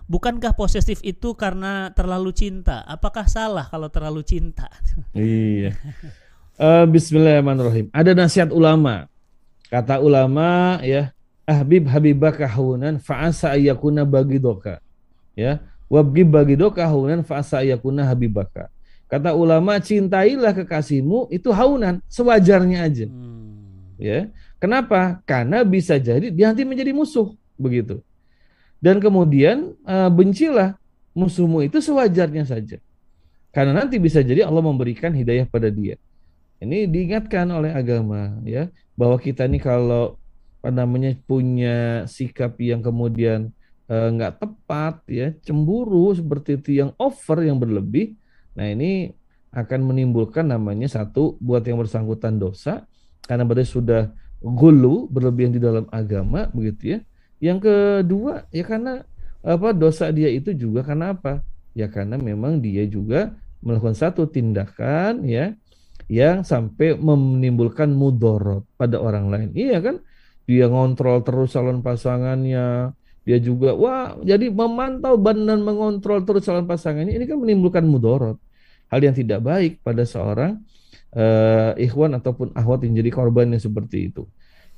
Bukankah posesif itu karena terlalu cinta? Apakah salah kalau terlalu cinta? Iya. uh, Bismillahirrahmanirrahim. Ada nasihat ulama. Kata ulama ya, Ahbib habibaka hunan fa'asa ayyakuna bagidoka. Ya, wabgib bagidoka hunan fa'asa ayyakuna habibaka. Kata ulama, cintailah kekasihmu itu haunan, sewajarnya aja. Hmm ya. Kenapa? Karena bisa jadi dia nanti menjadi musuh begitu. Dan kemudian uh, bencilah musuhmu itu sewajarnya saja. Karena nanti bisa jadi Allah memberikan hidayah pada dia. Ini diingatkan oleh agama ya bahwa kita ini kalau apa namanya punya sikap yang kemudian eh, nggak tepat ya cemburu seperti itu yang over yang berlebih nah ini akan menimbulkan namanya satu buat yang bersangkutan dosa karena berarti sudah gulu berlebihan di dalam agama begitu ya. Yang kedua ya karena apa dosa dia itu juga karena apa? Ya karena memang dia juga melakukan satu tindakan ya yang sampai menimbulkan mudorot pada orang lain. Iya kan? Dia ngontrol terus calon pasangannya, dia juga wah jadi memantau dan mengontrol terus calon pasangannya ini kan menimbulkan mudorot hal yang tidak baik pada seorang uh, ikhwan ataupun ahwat yang jadi korbannya seperti itu.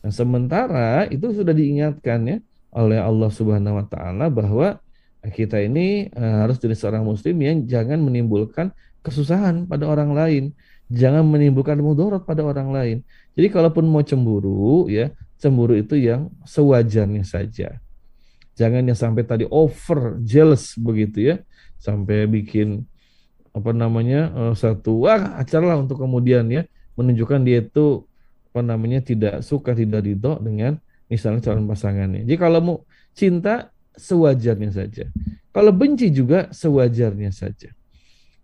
Nah, sementara itu sudah diingatkan ya oleh Allah Subhanahu wa taala bahwa kita ini uh, harus jadi seorang muslim yang jangan menimbulkan kesusahan pada orang lain, jangan menimbulkan mudarat pada orang lain. Jadi kalaupun mau cemburu ya, cemburu itu yang sewajarnya saja. Jangan yang sampai tadi over jealous begitu ya, sampai bikin apa namanya uh, satu wah acara lah untuk kemudian ya menunjukkan dia itu apa namanya tidak suka tidak ridho dengan misalnya calon pasangannya. Jadi kalau mau cinta sewajarnya saja. Kalau benci juga sewajarnya saja.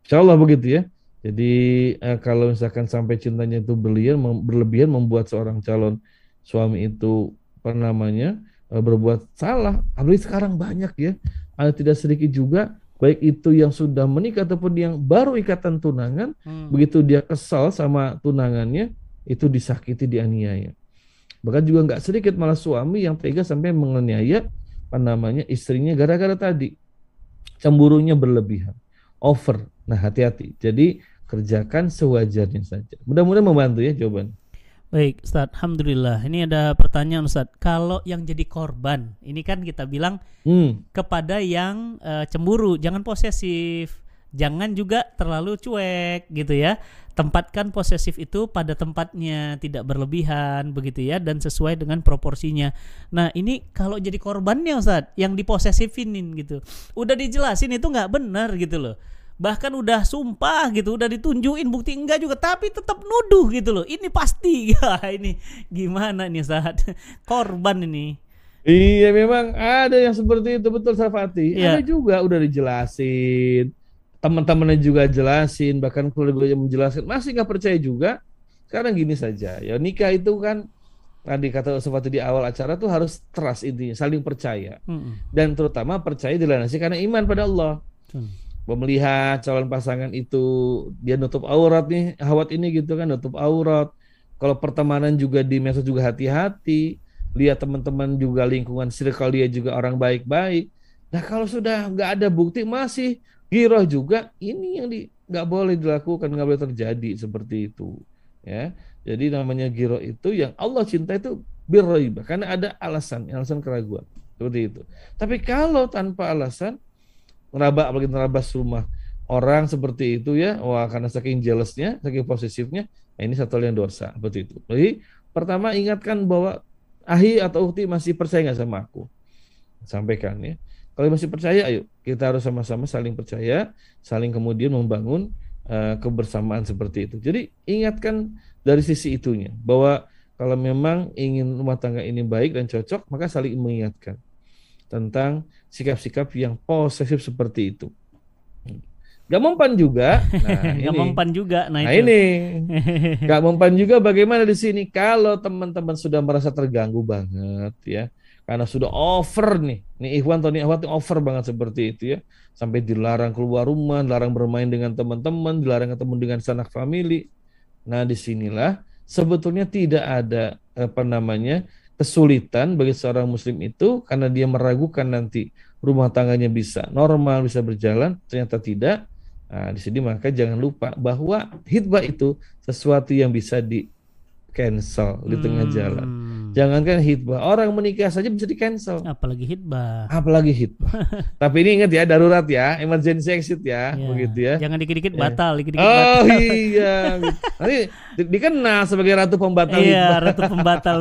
Insya Allah begitu ya. Jadi uh, kalau misalkan sampai cintanya itu berlebihan membuat seorang calon suami itu apa namanya uh, berbuat salah. Apalagi sekarang banyak ya. Ada tidak sedikit juga baik itu yang sudah menikah ataupun yang baru ikatan tunangan, hmm. begitu dia kesal sama tunangannya, itu disakiti, dianiaya. Bahkan juga nggak sedikit malah suami yang tega sampai menganiaya apa namanya istrinya gara-gara tadi cemburunya berlebihan, over. Nah hati-hati. Jadi kerjakan sewajarnya saja. Mudah-mudahan membantu ya jawaban. Baik, Ustaz. Alhamdulillah. Ini ada pertanyaan Ustaz. Kalau yang jadi korban, ini kan kita bilang hmm. kepada yang uh, cemburu, jangan posesif. jangan juga terlalu cuek gitu ya tempatkan posesif itu pada tempatnya tidak berlebihan begitu ya dan sesuai dengan proporsinya nah ini kalau jadi korbannya Ustaz yang diposesifinin gitu udah dijelasin itu nggak benar gitu loh bahkan udah sumpah gitu udah ditunjukin bukti enggak juga tapi tetap nuduh gitu loh. Ini pasti ya ini gimana nih saat korban ini. Iya memang ada yang seperti itu betul Safati iya. ada juga udah dijelasin. Teman-temannya juga jelasin bahkan keluarga menjelaskan. Masih nggak percaya juga. Sekarang gini saja ya nikah itu kan tadi kata seperti di awal acara tuh harus trust intinya saling percaya. Hmm. dan terutama percaya dilandasi karena iman pada Allah. Hmm. Melihat calon pasangan itu dia nutup aurat nih hawat ini gitu kan nutup aurat kalau pertemanan juga di medsos juga hati-hati lihat teman-teman juga lingkungan circle dia juga orang baik-baik nah kalau sudah nggak ada bukti masih Giroh juga ini yang di nggak boleh dilakukan, nggak boleh terjadi seperti itu. Ya, jadi namanya giroh itu yang Allah cinta itu birroibah karena ada alasan, alasan keraguan seperti itu. Tapi kalau tanpa alasan merabak apalagi merabas rumah orang seperti itu ya, wah karena saking jealousnya, saking posesifnya, ya ini satu yang dosa seperti itu. Jadi pertama ingatkan bahwa ahi atau ukti masih percaya nggak sama aku, sampaikan ya. Kalau masih percaya, ayo kita harus sama-sama saling percaya, saling kemudian membangun uh, kebersamaan seperti itu. Jadi ingatkan dari sisi itunya bahwa kalau memang ingin rumah tangga ini baik dan cocok, maka saling mengingatkan tentang sikap-sikap yang posesif seperti itu. Gak mempan juga. Nah, gak mempan juga. Nah, nah ini gak mempan juga bagaimana di sini kalau teman-teman sudah merasa terganggu banget ya karena sudah over nih. Nih Ikhwan atau nih Ikhwan over banget seperti itu ya. Sampai dilarang keluar rumah, dilarang bermain dengan teman-teman, dilarang ketemu dengan sanak family. Nah, di sinilah sebetulnya tidak ada apa namanya kesulitan bagi seorang muslim itu karena dia meragukan nanti rumah tangganya bisa normal, bisa berjalan, ternyata tidak. Nah, di sini maka jangan lupa bahwa hitbah itu sesuatu yang bisa di cancel di tengah hmm. Jangankan hitbah, orang menikah saja bisa di cancel. Apalagi hitbah. Apalagi hitbah. Tapi ini ingat ya, darurat ya, emergency exit ya, ya. begitu ya. Jangan dikit-dikit ya. batal, dikit-dikit oh, batal. Oh iya. Nanti dikenal sebagai ratu pembatal. Iya, ratu pembatal.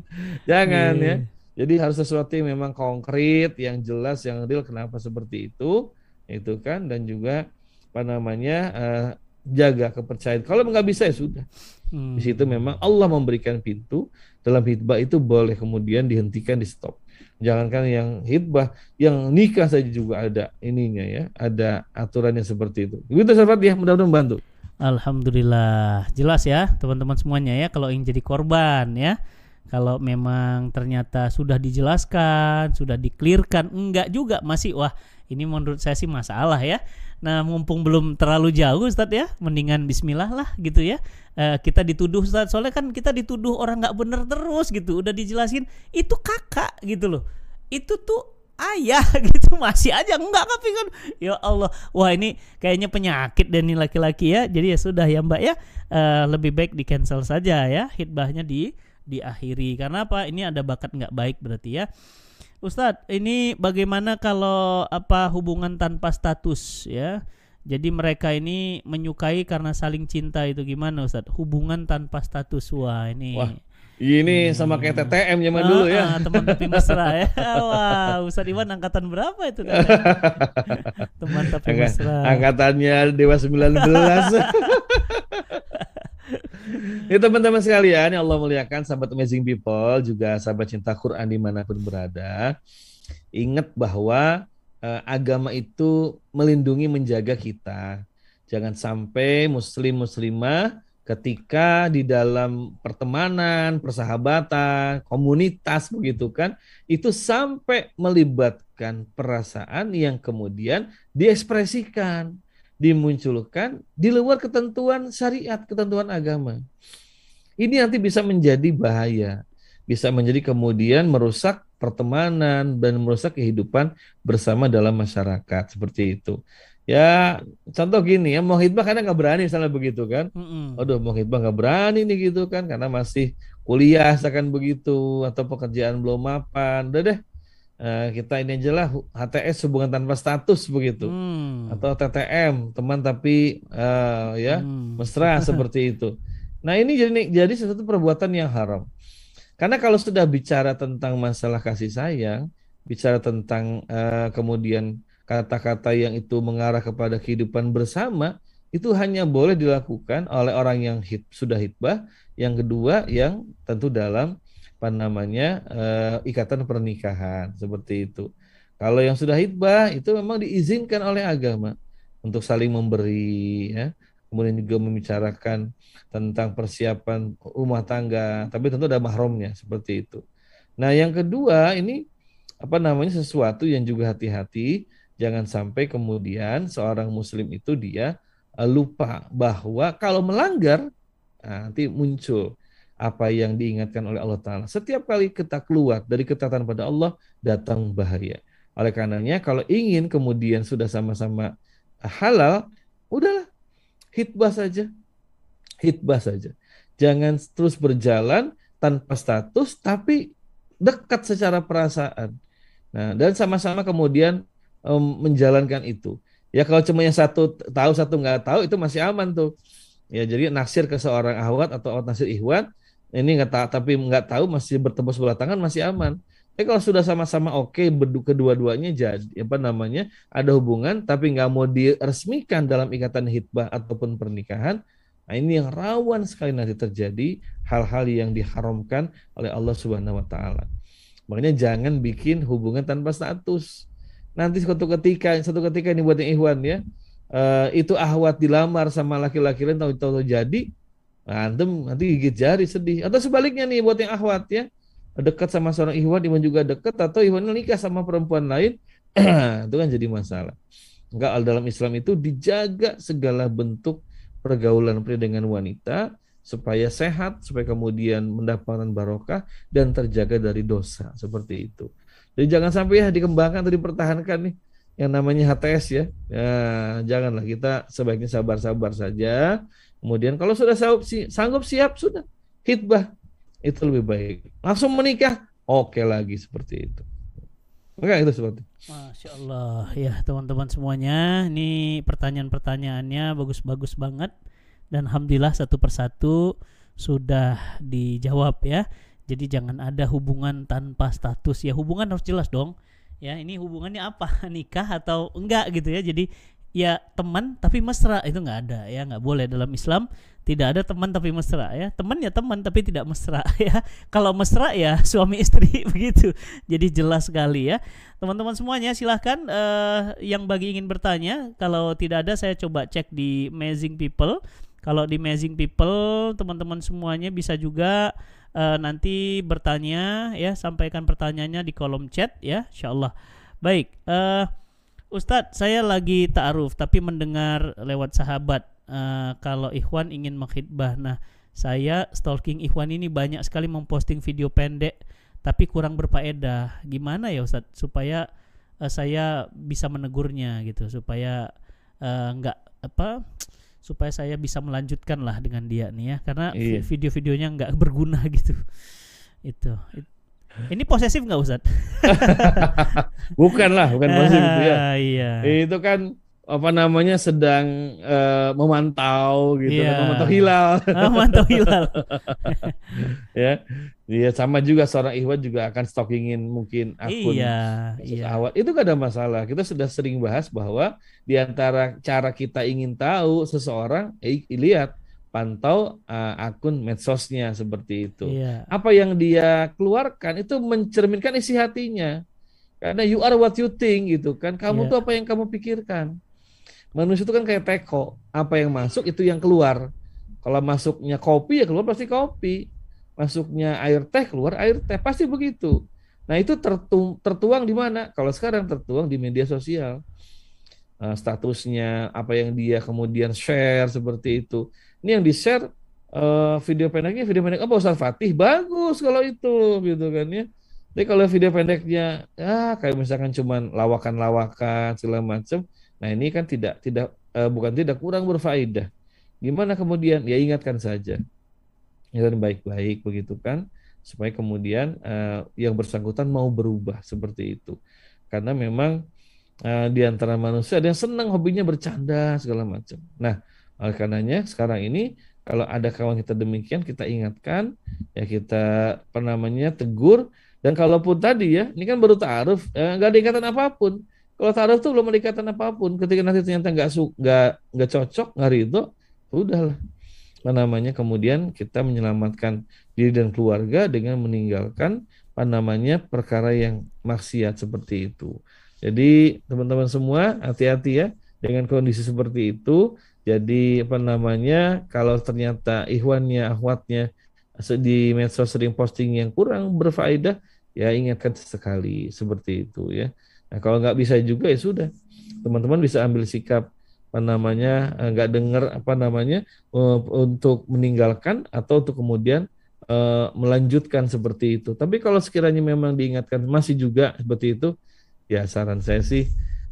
Jangan ya. Iya. Jadi harus sesuatu yang memang konkret, yang jelas, yang real. Kenapa seperti itu? Itu kan dan juga apa namanya uh, jaga kepercayaan. Kalau nggak bisa ya sudah Hmm. Di situ memang Allah memberikan pintu dalam hitbah itu boleh kemudian dihentikan di stop. Jangankan yang hitbah, yang nikah saja juga ada ininya ya, ada aturan yang seperti itu. Begitu sahabat ya, mudah-mudahan membantu. Alhamdulillah, jelas ya teman-teman semuanya ya kalau ingin jadi korban ya. Kalau memang ternyata sudah dijelaskan, sudah diklirkan, enggak juga masih wah ini menurut saya sih masalah ya. Nah, mumpung belum terlalu jauh Ustadz ya, mendingan bismillah lah gitu ya. E, kita dituduh Ustadz, soalnya kan kita dituduh orang nggak bener terus gitu. Udah dijelasin, itu kakak gitu loh. Itu tuh ayah gitu. Masih aja enggak tapi kan ya Allah. Wah ini kayaknya penyakit dan ini laki-laki ya. Jadi ya sudah ya Mbak ya. Uh, lebih baik di cancel saja ya. Hitbahnya di diakhiri. Karena apa? Ini ada bakat nggak baik berarti ya Ustadz, ini bagaimana kalau apa hubungan tanpa status ya? Jadi mereka ini menyukai karena saling cinta itu gimana Ustadz? Hubungan tanpa status wah ini. Wah. Ini hmm. sama kayak TTM zaman ah, dulu ya. Ah, teman tapi mesra ya. Wah, Ustadz Iwan angkatan berapa itu teman tapi mesra. Angkatannya Dewa 19. Ya teman-teman sekalian yang Allah muliakan sahabat amazing people juga sahabat cinta Quran di mana pun berada ingat bahwa uh, agama itu melindungi menjaga kita. Jangan sampai muslim muslimah ketika di dalam pertemanan persahabatan komunitas begitu kan itu sampai melibatkan perasaan yang kemudian diekspresikan dimunculkan di luar ketentuan syariat, ketentuan agama. Ini nanti bisa menjadi bahaya, bisa menjadi kemudian merusak pertemanan dan merusak kehidupan bersama dalam masyarakat seperti itu. Ya contoh gini ya mau hitbah karena nggak berani misalnya begitu kan. Mm-hmm. Aduh mau hitbah nggak berani nih gitu kan karena masih kuliah akan begitu atau pekerjaan belum mapan. Udah deh uh, kita ini aja lah HTS hubungan tanpa status begitu hmm. atau TTM teman tapi uh, ya hmm. mesra seperti itu. Nah ini jadi jadi sesuatu perbuatan yang haram. Karena kalau sudah bicara tentang masalah kasih sayang, bicara tentang uh, kemudian kata-kata yang itu mengarah kepada kehidupan bersama, itu hanya boleh dilakukan oleh orang yang hit, sudah hitbah. Yang kedua yang tentu dalam apa namanya uh, ikatan pernikahan seperti itu. Kalau yang sudah hitbah itu memang diizinkan oleh agama untuk saling memberi, ya. kemudian juga membicarakan tentang persiapan rumah tangga, tapi tentu ada mahramnya seperti itu. Nah, yang kedua ini apa namanya sesuatu yang juga hati-hati, jangan sampai kemudian seorang muslim itu dia uh, lupa bahwa kalau melanggar nah, nanti muncul apa yang diingatkan oleh Allah Ta'ala. Setiap kali kita keluar dari ketatan pada Allah, datang bahaya. Oleh karenanya, kalau ingin kemudian sudah sama-sama halal, udahlah, hitbah saja. Hitbah saja. Jangan terus berjalan tanpa status, tapi dekat secara perasaan. Nah, dan sama-sama kemudian um, menjalankan itu. Ya kalau cuma yang satu tahu satu nggak tahu itu masih aman tuh. Ya jadi naksir ke seorang ahwat atau awat naksir ihwan ini nggak tahu tapi nggak tahu masih bertemu sebelah tangan masih aman. Tapi kalau sudah sama-sama oke okay, kedua-duanya jadi apa namanya ada hubungan tapi nggak mau diresmikan dalam ikatan hitbah ataupun pernikahan, nah ini yang rawan sekali nanti terjadi hal-hal yang diharamkan oleh Allah Subhanahu Wa Taala. Makanya jangan bikin hubungan tanpa status. Nanti suatu ketika, satu ketika ini buat yang Ikhwan ya, uh, itu ahwat dilamar sama laki-laki lain tahu-tahu jadi, Antum nanti gigit jari sedih. Atau sebaliknya nih buat yang akhwat ya. Dekat sama seorang ikhwan, iman juga dekat atau ikhwan nikah sama perempuan lain, itu kan jadi masalah. Enggak dalam Islam itu dijaga segala bentuk pergaulan pria dengan wanita supaya sehat, supaya kemudian mendapatkan barokah dan terjaga dari dosa seperti itu. Jadi jangan sampai ya dikembangkan atau dipertahankan nih yang namanya HTS ya. Ya janganlah kita sebaiknya sabar-sabar saja Kemudian kalau sudah sanggup, sanggup siap sudah. Hitbah itu lebih baik. Langsung menikah. Oke lagi seperti itu. Oke itu seperti. Masya Allah. Ya teman-teman semuanya ini pertanyaan-pertanyaannya bagus-bagus banget. Dan alhamdulillah satu persatu sudah dijawab ya. Jadi jangan ada hubungan tanpa status. Ya hubungan harus jelas dong. Ya ini hubungannya apa? Nikah atau enggak gitu ya. Jadi ya teman tapi mesra itu nggak ada ya nggak boleh dalam Islam. Tidak ada teman tapi mesra ya. Teman ya teman tapi tidak mesra ya. Kalau mesra ya suami istri begitu. Jadi jelas sekali ya. Teman-teman semuanya silahkan uh, yang bagi ingin bertanya kalau tidak ada saya coba cek di Amazing People. Kalau di Amazing People teman-teman semuanya bisa juga uh, nanti bertanya ya. Sampaikan pertanyaannya di kolom chat ya insyaallah baik uh, Ustadz, saya lagi ta'aruf tapi mendengar lewat sahabat uh, kalau Ikhwan ingin menghitbah. Nah, saya stalking Ikhwan ini banyak sekali memposting video pendek tapi kurang berfaedah. Gimana ya Ustadz supaya uh, saya bisa menegurnya gitu, supaya uh, nggak apa supaya saya bisa melanjutkan lah dengan dia nih ya karena iya. video-videonya nggak berguna gitu. Itu. itu ini posesif nggak Ustaz? bukan lah, bukan posesif itu ya. Ah, iya. Itu kan apa namanya sedang uh, memantau gitu yeah. kan, memantau hilal. Oh, memantau hilal. ya. Dia sama juga seorang ikhwan juga akan stalkingin mungkin akun iya, iya. awal. Itu gak ada masalah. Kita sudah sering bahas bahwa di antara cara kita ingin tahu seseorang, eh, lihat pantau uh, akun medsosnya seperti itu. Yeah. Apa yang dia keluarkan itu mencerminkan isi hatinya. Karena you are what you think gitu kan. Kamu yeah. tuh apa yang kamu pikirkan. Manusia itu kan kayak teko. Apa yang masuk itu yang keluar. Kalau masuknya kopi ya keluar pasti kopi. Masuknya air teh keluar air teh pasti begitu. Nah itu tertu tertuang di mana? Kalau sekarang tertuang di media sosial. Uh, statusnya apa yang dia kemudian share seperti itu ini yang di share uh, video pendeknya video pendek apa Ustaz Fatih? Bagus kalau itu gitu kan ya. Tapi kalau video pendeknya ya kayak misalkan cuman lawakan-lawakan segala macam nah ini kan tidak tidak uh, bukan tidak kurang berfaedah. Gimana kemudian? Ya ingatkan saja. Ingatkan baik-baik begitu kan? Supaya kemudian uh, yang bersangkutan mau berubah seperti itu. Karena memang uh, di antara manusia ada yang senang hobinya bercanda segala macam. Nah, oleh karenanya sekarang ini kalau ada kawan kita demikian kita ingatkan ya kita apa namanya tegur dan kalaupun tadi ya ini kan baru taaruf eh, nggak ada ikatan apa pun kalau taruh tuh belum ada ikatan apa pun. Ketika nanti ternyata nggak nggak nggak cocok hari itu, udahlah. Apa namanya kemudian kita menyelamatkan diri dan keluarga dengan meninggalkan apa namanya perkara yang maksiat seperti itu. Jadi teman-teman semua hati-hati ya dengan kondisi seperti itu. Jadi apa namanya kalau ternyata ikhwannya, ahwatnya di medsos sering posting yang kurang berfaedah, ya ingatkan sekali seperti itu ya. Nah, kalau nggak bisa juga ya sudah, teman-teman bisa ambil sikap apa namanya eh, nggak dengar apa namanya uh, untuk meninggalkan atau untuk kemudian uh, melanjutkan seperti itu. Tapi kalau sekiranya memang diingatkan masih juga seperti itu, ya saran saya sih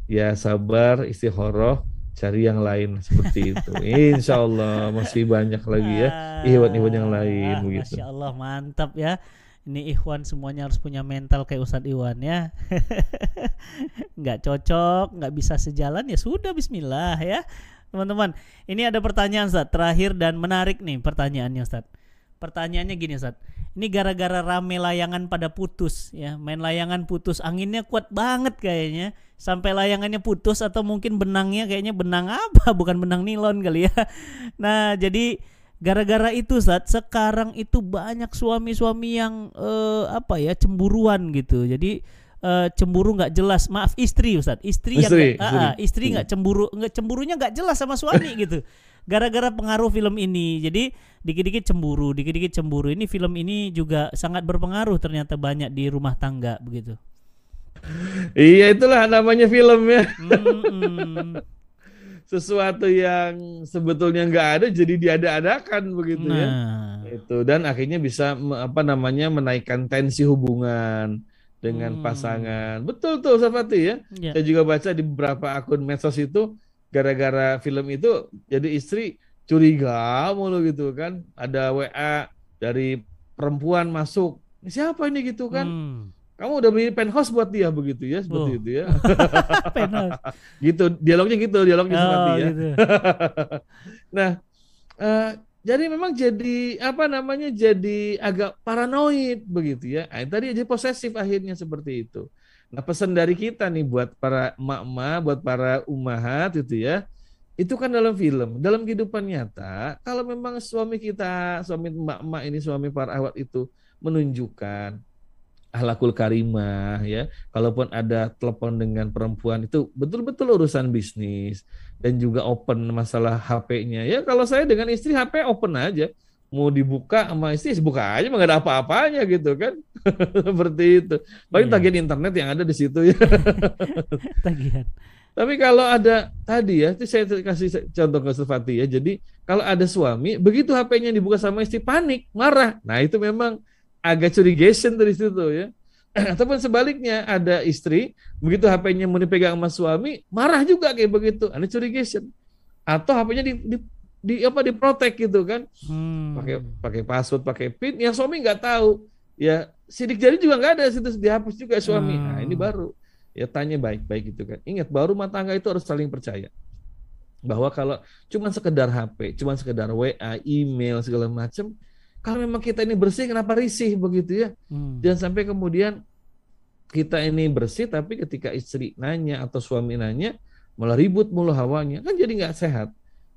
ya sabar istikharah cari yang lain seperti itu. Insya Allah masih banyak lagi ya ikhwan-ikhwan yang lain ah, begitu. Masya Allah mantap ya. Ini Ikhwan semuanya harus punya mental kayak Ustadz Iwan ya. Nggak cocok nggak bisa sejalan ya sudah Bismillah ya. Teman-teman ini ada pertanyaan Ustadz terakhir dan menarik nih pertanyaannya Ustadz pertanyaannya gini Ustadz ini gara-gara rame layangan pada putus ya. Main layangan putus anginnya kuat banget kayaknya sampai layangannya putus atau mungkin benangnya kayaknya benang apa? Bukan benang nilon kali ya. Nah jadi gara-gara itu saat sekarang itu banyak suami-suami yang uh, apa ya cemburuan gitu. Jadi uh, cemburu nggak jelas. Maaf istri Ustaz. Istri, istri yang gak, uh, istri nggak cemburu nggak cemburunya nggak jelas sama suami gitu. Gara-gara pengaruh film ini. Jadi dikit-dikit cemburu dikit-dikit cemburu. Ini film ini juga sangat berpengaruh ternyata banyak di rumah tangga begitu iya itulah namanya film ya sesuatu yang sebetulnya nggak ada jadi diada-adakan begitu ya. nah. ya itu dan akhirnya bisa apa namanya menaikkan tensi hubungan dengan hmm. pasangan betul tuh Safati ya. ya saya juga baca di beberapa akun medsos itu gara-gara film itu jadi istri curiga mulu gitu kan ada WA dari perempuan masuk siapa ini gitu kan hmm kamu udah beli penthouse buat dia begitu ya seperti oh. itu ya. Penthouse. Gitu dialognya gitu dialognya oh, seperti ya gitu. nah uh, jadi memang jadi apa namanya jadi agak paranoid begitu ya. Nah, tadi aja posesif akhirnya seperti itu. Nah pesan dari kita nih buat para emak-emak buat para umahat itu ya. Itu kan dalam film dalam kehidupan nyata kalau memang suami kita suami emak-emak ini suami para awat itu menunjukkan ahlakul karimah ya. Kalaupun ada telepon dengan perempuan itu betul-betul urusan bisnis dan juga open masalah HP-nya. Ya kalau saya dengan istri HP open aja. Mau dibuka sama istri buka aja nggak ada apa-apanya gitu kan. Seperti itu. Paling yeah. tagihan internet yang ada di situ ya. tagihan. Tapi kalau ada tadi ya, itu saya kasih contoh ke Sufati ya. Jadi kalau ada suami, begitu HP-nya dibuka sama istri panik, marah. Nah itu memang agak curigation dari situ ya. Ataupun sebaliknya ada istri begitu HP-nya mau dipegang sama suami marah juga kayak begitu, ada curigation. Atau HP-nya di, di di apa diprotek gitu kan hmm. pakai pakai password pakai pin yang suami nggak tahu ya sidik jari juga nggak ada situ dihapus juga suami hmm. nah ini baru ya tanya baik-baik gitu kan ingat baru rumah tangga itu harus saling percaya bahwa kalau cuma sekedar HP cuma sekedar WA email segala macam kalau memang kita ini bersih, kenapa risih begitu ya? Hmm. Jangan sampai kemudian kita ini bersih, tapi ketika istri nanya atau suami nanya, malah ribut mulu hawanya, kan jadi nggak sehat.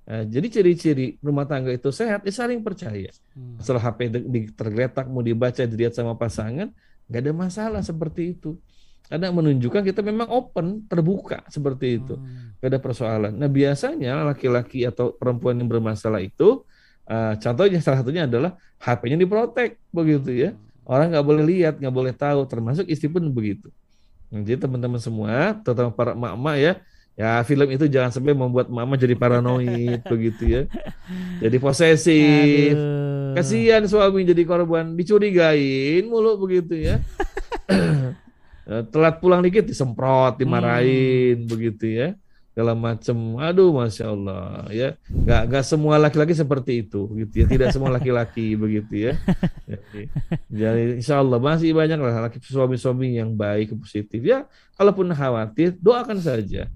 Nah, jadi ciri-ciri rumah tangga itu sehat, ya saling percaya. Hmm. Setelah HP di, tergeletak, mau dibaca, dilihat sama pasangan, nggak ada masalah seperti itu. Karena menunjukkan kita memang open, terbuka seperti itu. Hmm. Gak ada persoalan. Nah biasanya laki-laki atau perempuan yang bermasalah itu, Uh, contohnya salah satunya adalah HP-nya diprotek begitu ya. Orang nggak boleh lihat, nggak boleh tahu, termasuk istri pun begitu. Nah, jadi teman-teman semua, terutama para emak-emak ya, ya film itu jangan sampai membuat mama jadi paranoid begitu ya. Jadi posesif. Kasihan suami jadi korban, dicurigain mulu begitu ya. Eh, telat pulang dikit disemprot, dimarahin hmm. begitu ya. Segala macam. Aduh, masya Allah ya. Gak gak semua laki-laki seperti itu gitu ya. Tidak semua laki-laki begitu ya. Jadi, insya Allah masih banyak lah laki suami-suami yang baik positif ya. Kalaupun khawatir doakan saja.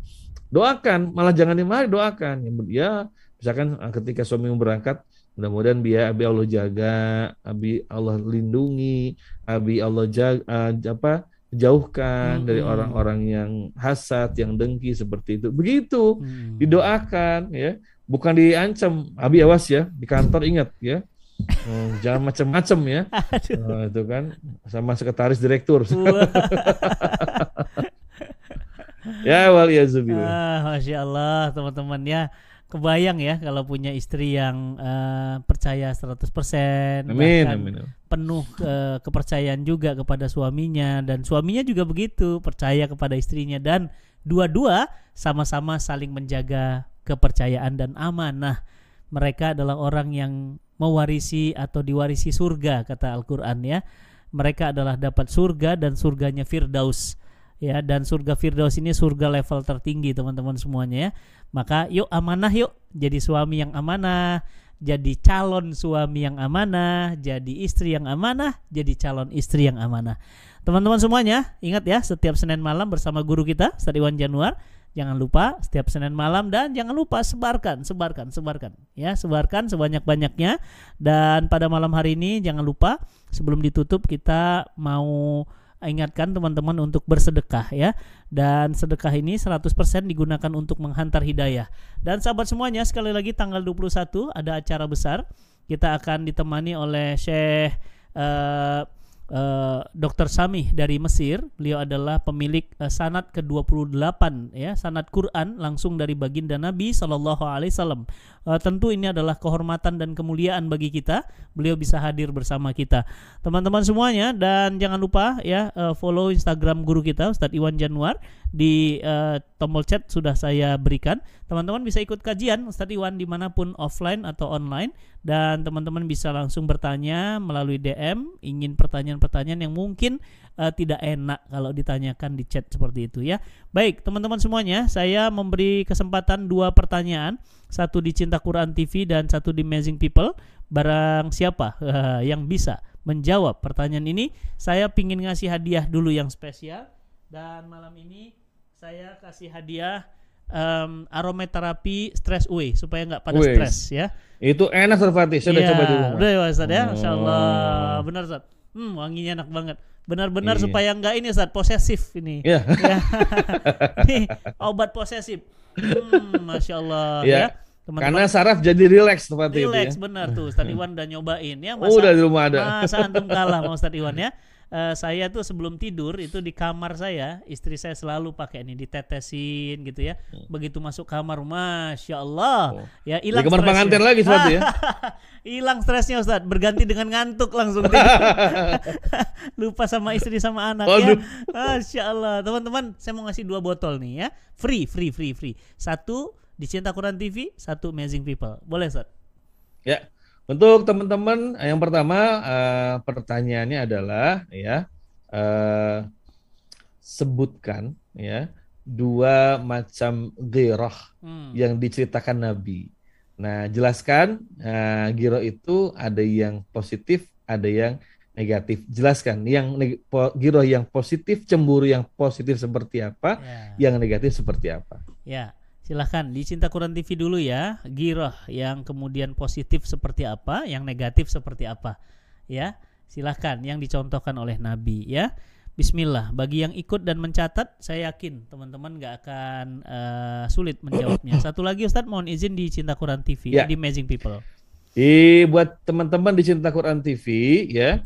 Doakan malah jangan dimarahi doakan. Ya misalkan ah, ketika suami berangkat mudah-mudahan biar abi Allah jaga, abi Allah lindungi, abi Allah jaga uh, apa jauhkan hmm. dari orang-orang yang hasad, yang dengki seperti itu. Begitu hmm. didoakan ya, bukan diancam. Abi awas ya di kantor ingat ya. Hmm, jangan macam-macam ya. Oh, itu kan sama sekretaris direktur. ya wal ya ah, Masya Allah teman-teman ya kebayang ya kalau punya istri yang uh, percaya 100% amin, amin. penuh uh, kepercayaan juga kepada suaminya dan suaminya juga begitu percaya kepada istrinya dan dua-dua sama-sama saling menjaga kepercayaan dan amanah. Mereka adalah orang yang mewarisi atau diwarisi surga kata Al-Qur'an ya. Mereka adalah dapat surga dan surganya Firdaus ya dan surga Firdaus ini surga level tertinggi teman-teman semuanya ya. Maka yuk amanah yuk jadi suami yang amanah, jadi calon suami yang amanah, jadi istri yang amanah, jadi calon istri yang amanah. Teman-teman semuanya, ingat ya setiap Senin malam bersama guru kita Ustaz Iwan Januar Jangan lupa setiap Senin malam dan jangan lupa sebarkan, sebarkan, sebarkan ya, sebarkan sebanyak-banyaknya dan pada malam hari ini jangan lupa sebelum ditutup kita mau ingatkan teman-teman untuk bersedekah ya. Dan sedekah ini 100% digunakan untuk menghantar hidayah. Dan sahabat semuanya sekali lagi tanggal 21 ada acara besar. Kita akan ditemani oleh Syekh uh, uh, Dr. Samih dari Mesir. Beliau adalah pemilik uh, sanad ke-28 ya, sanad Quran langsung dari baginda Nabi sallallahu alaihi wasallam. Uh, tentu ini adalah kehormatan dan kemuliaan bagi kita. Beliau bisa hadir bersama kita. Teman-teman semuanya dan jangan lupa ya uh, follow Instagram guru kita Ustadz Iwan Januar di uh, tombol chat sudah saya berikan. Teman-teman bisa ikut kajian Ustadz Iwan di mana pun offline atau online dan teman-teman bisa langsung bertanya melalui DM ingin pertanyaan-pertanyaan yang mungkin uh, tidak enak kalau ditanyakan di chat seperti itu ya. Baik teman-teman semuanya, saya memberi kesempatan dua pertanyaan, satu di Cinta Quran TV dan satu di Amazing People. Barang siapa uh, yang bisa menjawab pertanyaan ini, saya pingin ngasih hadiah dulu yang spesial dan malam ini saya kasih hadiah um, aromaterapi stress away supaya nggak pada stres ya. Itu enak Ustaz Fatih, saya udah iya, coba di rumah. Udah ya Ustaz ya, Masya Allah. Oh. Benar Ustaz. Hmm, wanginya enak banget. Benar-benar iya. supaya nggak ini Ustaz, posesif ini. Iya. ya. ini obat posesif. Hmm, Masya Allah iya. ya. Teman -teman. Karena saraf jadi rileks tempat itu ya. benar tuh. Ustaz Iwan udah nyobain ya. Masa, oh, udah di rumah ada. Masa antum kalah sama Ustaz Iwan ya uh, saya tuh sebelum tidur itu di kamar saya istri saya selalu pakai ini ditetesin gitu ya. Hmm. begitu masuk kamar masya Allah. Oh. ya hilang kamar pengantin lagi suatu ya? Hilang stresnya Ustaz. Berganti dengan ngantuk langsung. Lupa sama istri sama anak ya. Masya Allah. Teman-teman saya mau ngasih dua botol nih ya. Free free free free. Satu di Cinta Quran TV satu Amazing People. Boleh Ustaz? Ya untuk teman-teman, yang pertama uh, pertanyaannya adalah ya uh, sebutkan ya dua macam girah hmm. yang diceritakan Nabi. Nah, jelaskan uh, giroh itu ada yang positif, ada yang negatif. Jelaskan yang giroh yang positif, cemburu yang positif seperti apa, yeah. yang negatif seperti apa. Ya. Silahkan di Cinta Quran TV dulu ya. Giroh yang kemudian positif seperti apa, yang negatif seperti apa. Ya, silahkan yang dicontohkan oleh Nabi ya. Bismillah. Bagi yang ikut dan mencatat, saya yakin teman-teman gak akan uh, sulit menjawabnya. Satu lagi Ustadz mohon izin di Cinta Quran TV ya. di Amazing People. Di buat teman-teman di Cinta Quran TV ya,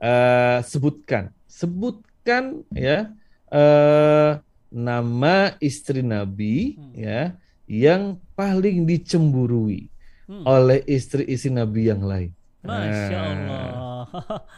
uh, sebutkan, sebutkan ya. Uh, nama istri Nabi hmm. ya yang paling dicemburui hmm. oleh istri-istri Nabi yang lain. Masya nah. Allah.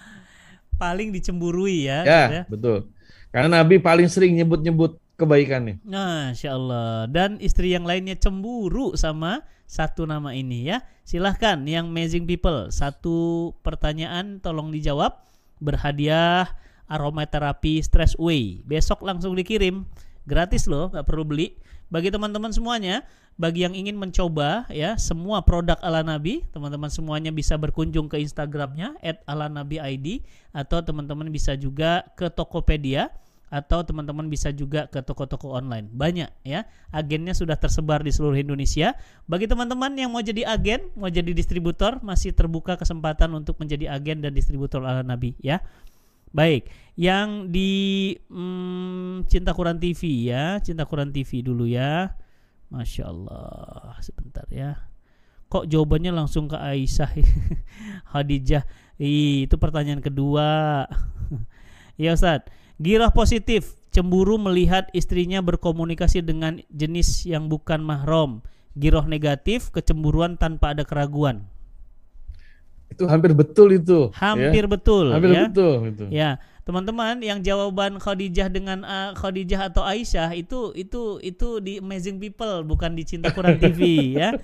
paling dicemburui ya. Ya, ya, betul. Karena Nabi paling sering nyebut-nyebut kebaikannya. Masya Allah. Dan istri yang lainnya cemburu sama satu nama ini ya. Silahkan yang amazing people. Satu pertanyaan tolong dijawab. Berhadiah aromaterapi stress away. Besok langsung dikirim Gratis loh, nggak perlu beli. Bagi teman-teman semuanya, bagi yang ingin mencoba ya semua produk ala Nabi, teman-teman semuanya bisa berkunjung ke Instagramnya @alanabiid atau teman-teman bisa juga ke Tokopedia atau teman-teman bisa juga ke toko-toko online. Banyak ya. Agennya sudah tersebar di seluruh Indonesia. Bagi teman-teman yang mau jadi agen, mau jadi distributor, masih terbuka kesempatan untuk menjadi agen dan distributor ala Nabi ya. Baik, yang di hmm, Cinta Quran TV ya, Cinta Quran TV dulu ya. Masya Allah, sebentar ya. Kok jawabannya langsung ke Aisyah, Khadijah? Ih, itu pertanyaan kedua. ya Ustadz, girah positif, cemburu melihat istrinya berkomunikasi dengan jenis yang bukan mahram. Giroh negatif, kecemburuan tanpa ada keraguan. Itu hampir betul itu. Ya. Hampir ya. betul. Hampir ya. betul itu. Ya, teman-teman yang jawaban Khadijah dengan uh, Khadijah atau Aisyah itu itu itu di Amazing People bukan di Cinta Quran TV ya.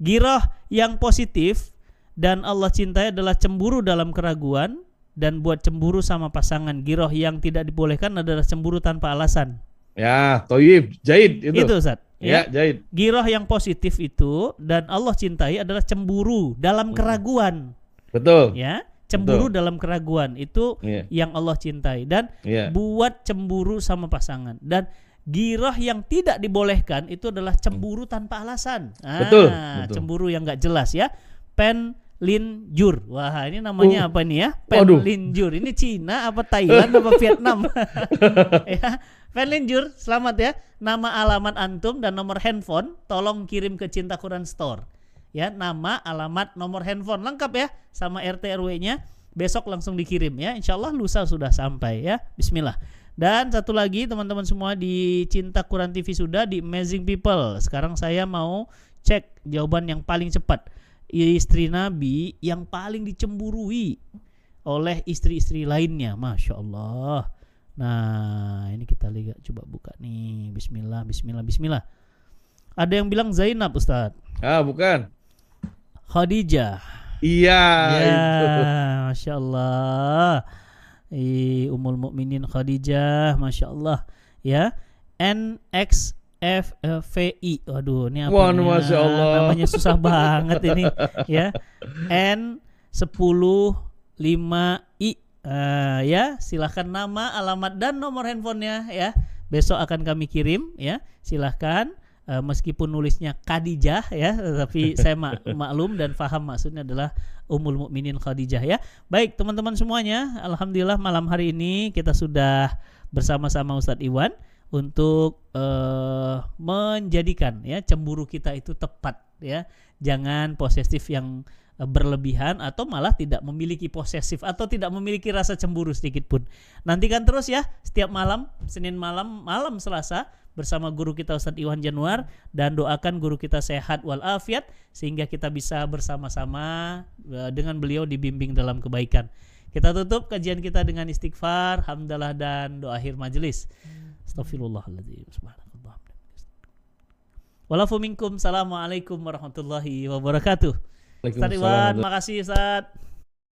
Giroh yang positif dan Allah cintai adalah cemburu dalam keraguan dan buat cemburu sama pasangan. Giroh yang tidak dibolehkan adalah cemburu tanpa alasan. Ya, toyib, jahid itu. Itu Ustaz. Ya, ya jahid. Giroh yang positif itu dan Allah cintai adalah cemburu dalam hmm. keraguan. Betul. Ya, cemburu Betul. dalam keraguan itu yeah. yang Allah cintai dan yeah. buat cemburu sama pasangan dan girah yang tidak dibolehkan itu adalah cemburu tanpa alasan. Ah, betul, betul. Cemburu yang nggak jelas ya. Pen Linjur. Wah, ini namanya uh, apa nih ya? Pen waduh. Linjur. Ini Cina apa Thailand apa Vietnam? ya. Pen Linjur, selamat ya. Nama alamat antum dan nomor handphone tolong kirim ke Cinta Quran Store ya nama, alamat, nomor handphone lengkap ya sama RT RW-nya. Besok langsung dikirim ya. Insya Allah lusa sudah sampai ya. Bismillah. Dan satu lagi teman-teman semua di Cinta Quran TV sudah di Amazing People. Sekarang saya mau cek jawaban yang paling cepat. Istri Nabi yang paling dicemburui oleh istri-istri lainnya. Masya Allah. Nah ini kita lihat coba buka nih. Bismillah, Bismillah, Bismillah. Ada yang bilang Zainab Ustadz. Ah bukan. Khadijah. Iya. Ya, masya Allah. I, Umul Mukminin Khadijah, masya Allah. Ya, NX FVI. Waduh, ini apa? Wah, masya Allah. Namanya susah banget ini. Ya, N 10 5 I. Uh, ya, silahkan nama, alamat dan nomor handphonenya ya. Besok akan kami kirim ya. Silahkan uh, meskipun nulisnya Khadijah ya, tapi saya mak maklum dan faham maksudnya adalah Ummul Mukminin Khadijah ya. Baik, teman-teman semuanya, alhamdulillah malam hari ini kita sudah bersama-sama Ustadz Iwan untuk uh, menjadikan ya cemburu kita itu tepat ya. Jangan posesif yang berlebihan atau malah tidak memiliki posesif atau tidak memiliki rasa cemburu sedikit pun. Nantikan terus ya setiap malam Senin malam malam Selasa bersama guru kita Ustadz Iwan Januar dan doakan guru kita sehat walafiat sehingga kita bisa bersama-sama uh, dengan beliau dibimbing dalam kebaikan. Kita tutup kajian kita dengan istighfar, hamdalah dan doa akhir majelis. Astagfirullahaladzim. Walafu minkum. Assalamualaikum warahmatullahi wabarakatuh. Ustaz Iwan, makasih Ustaz.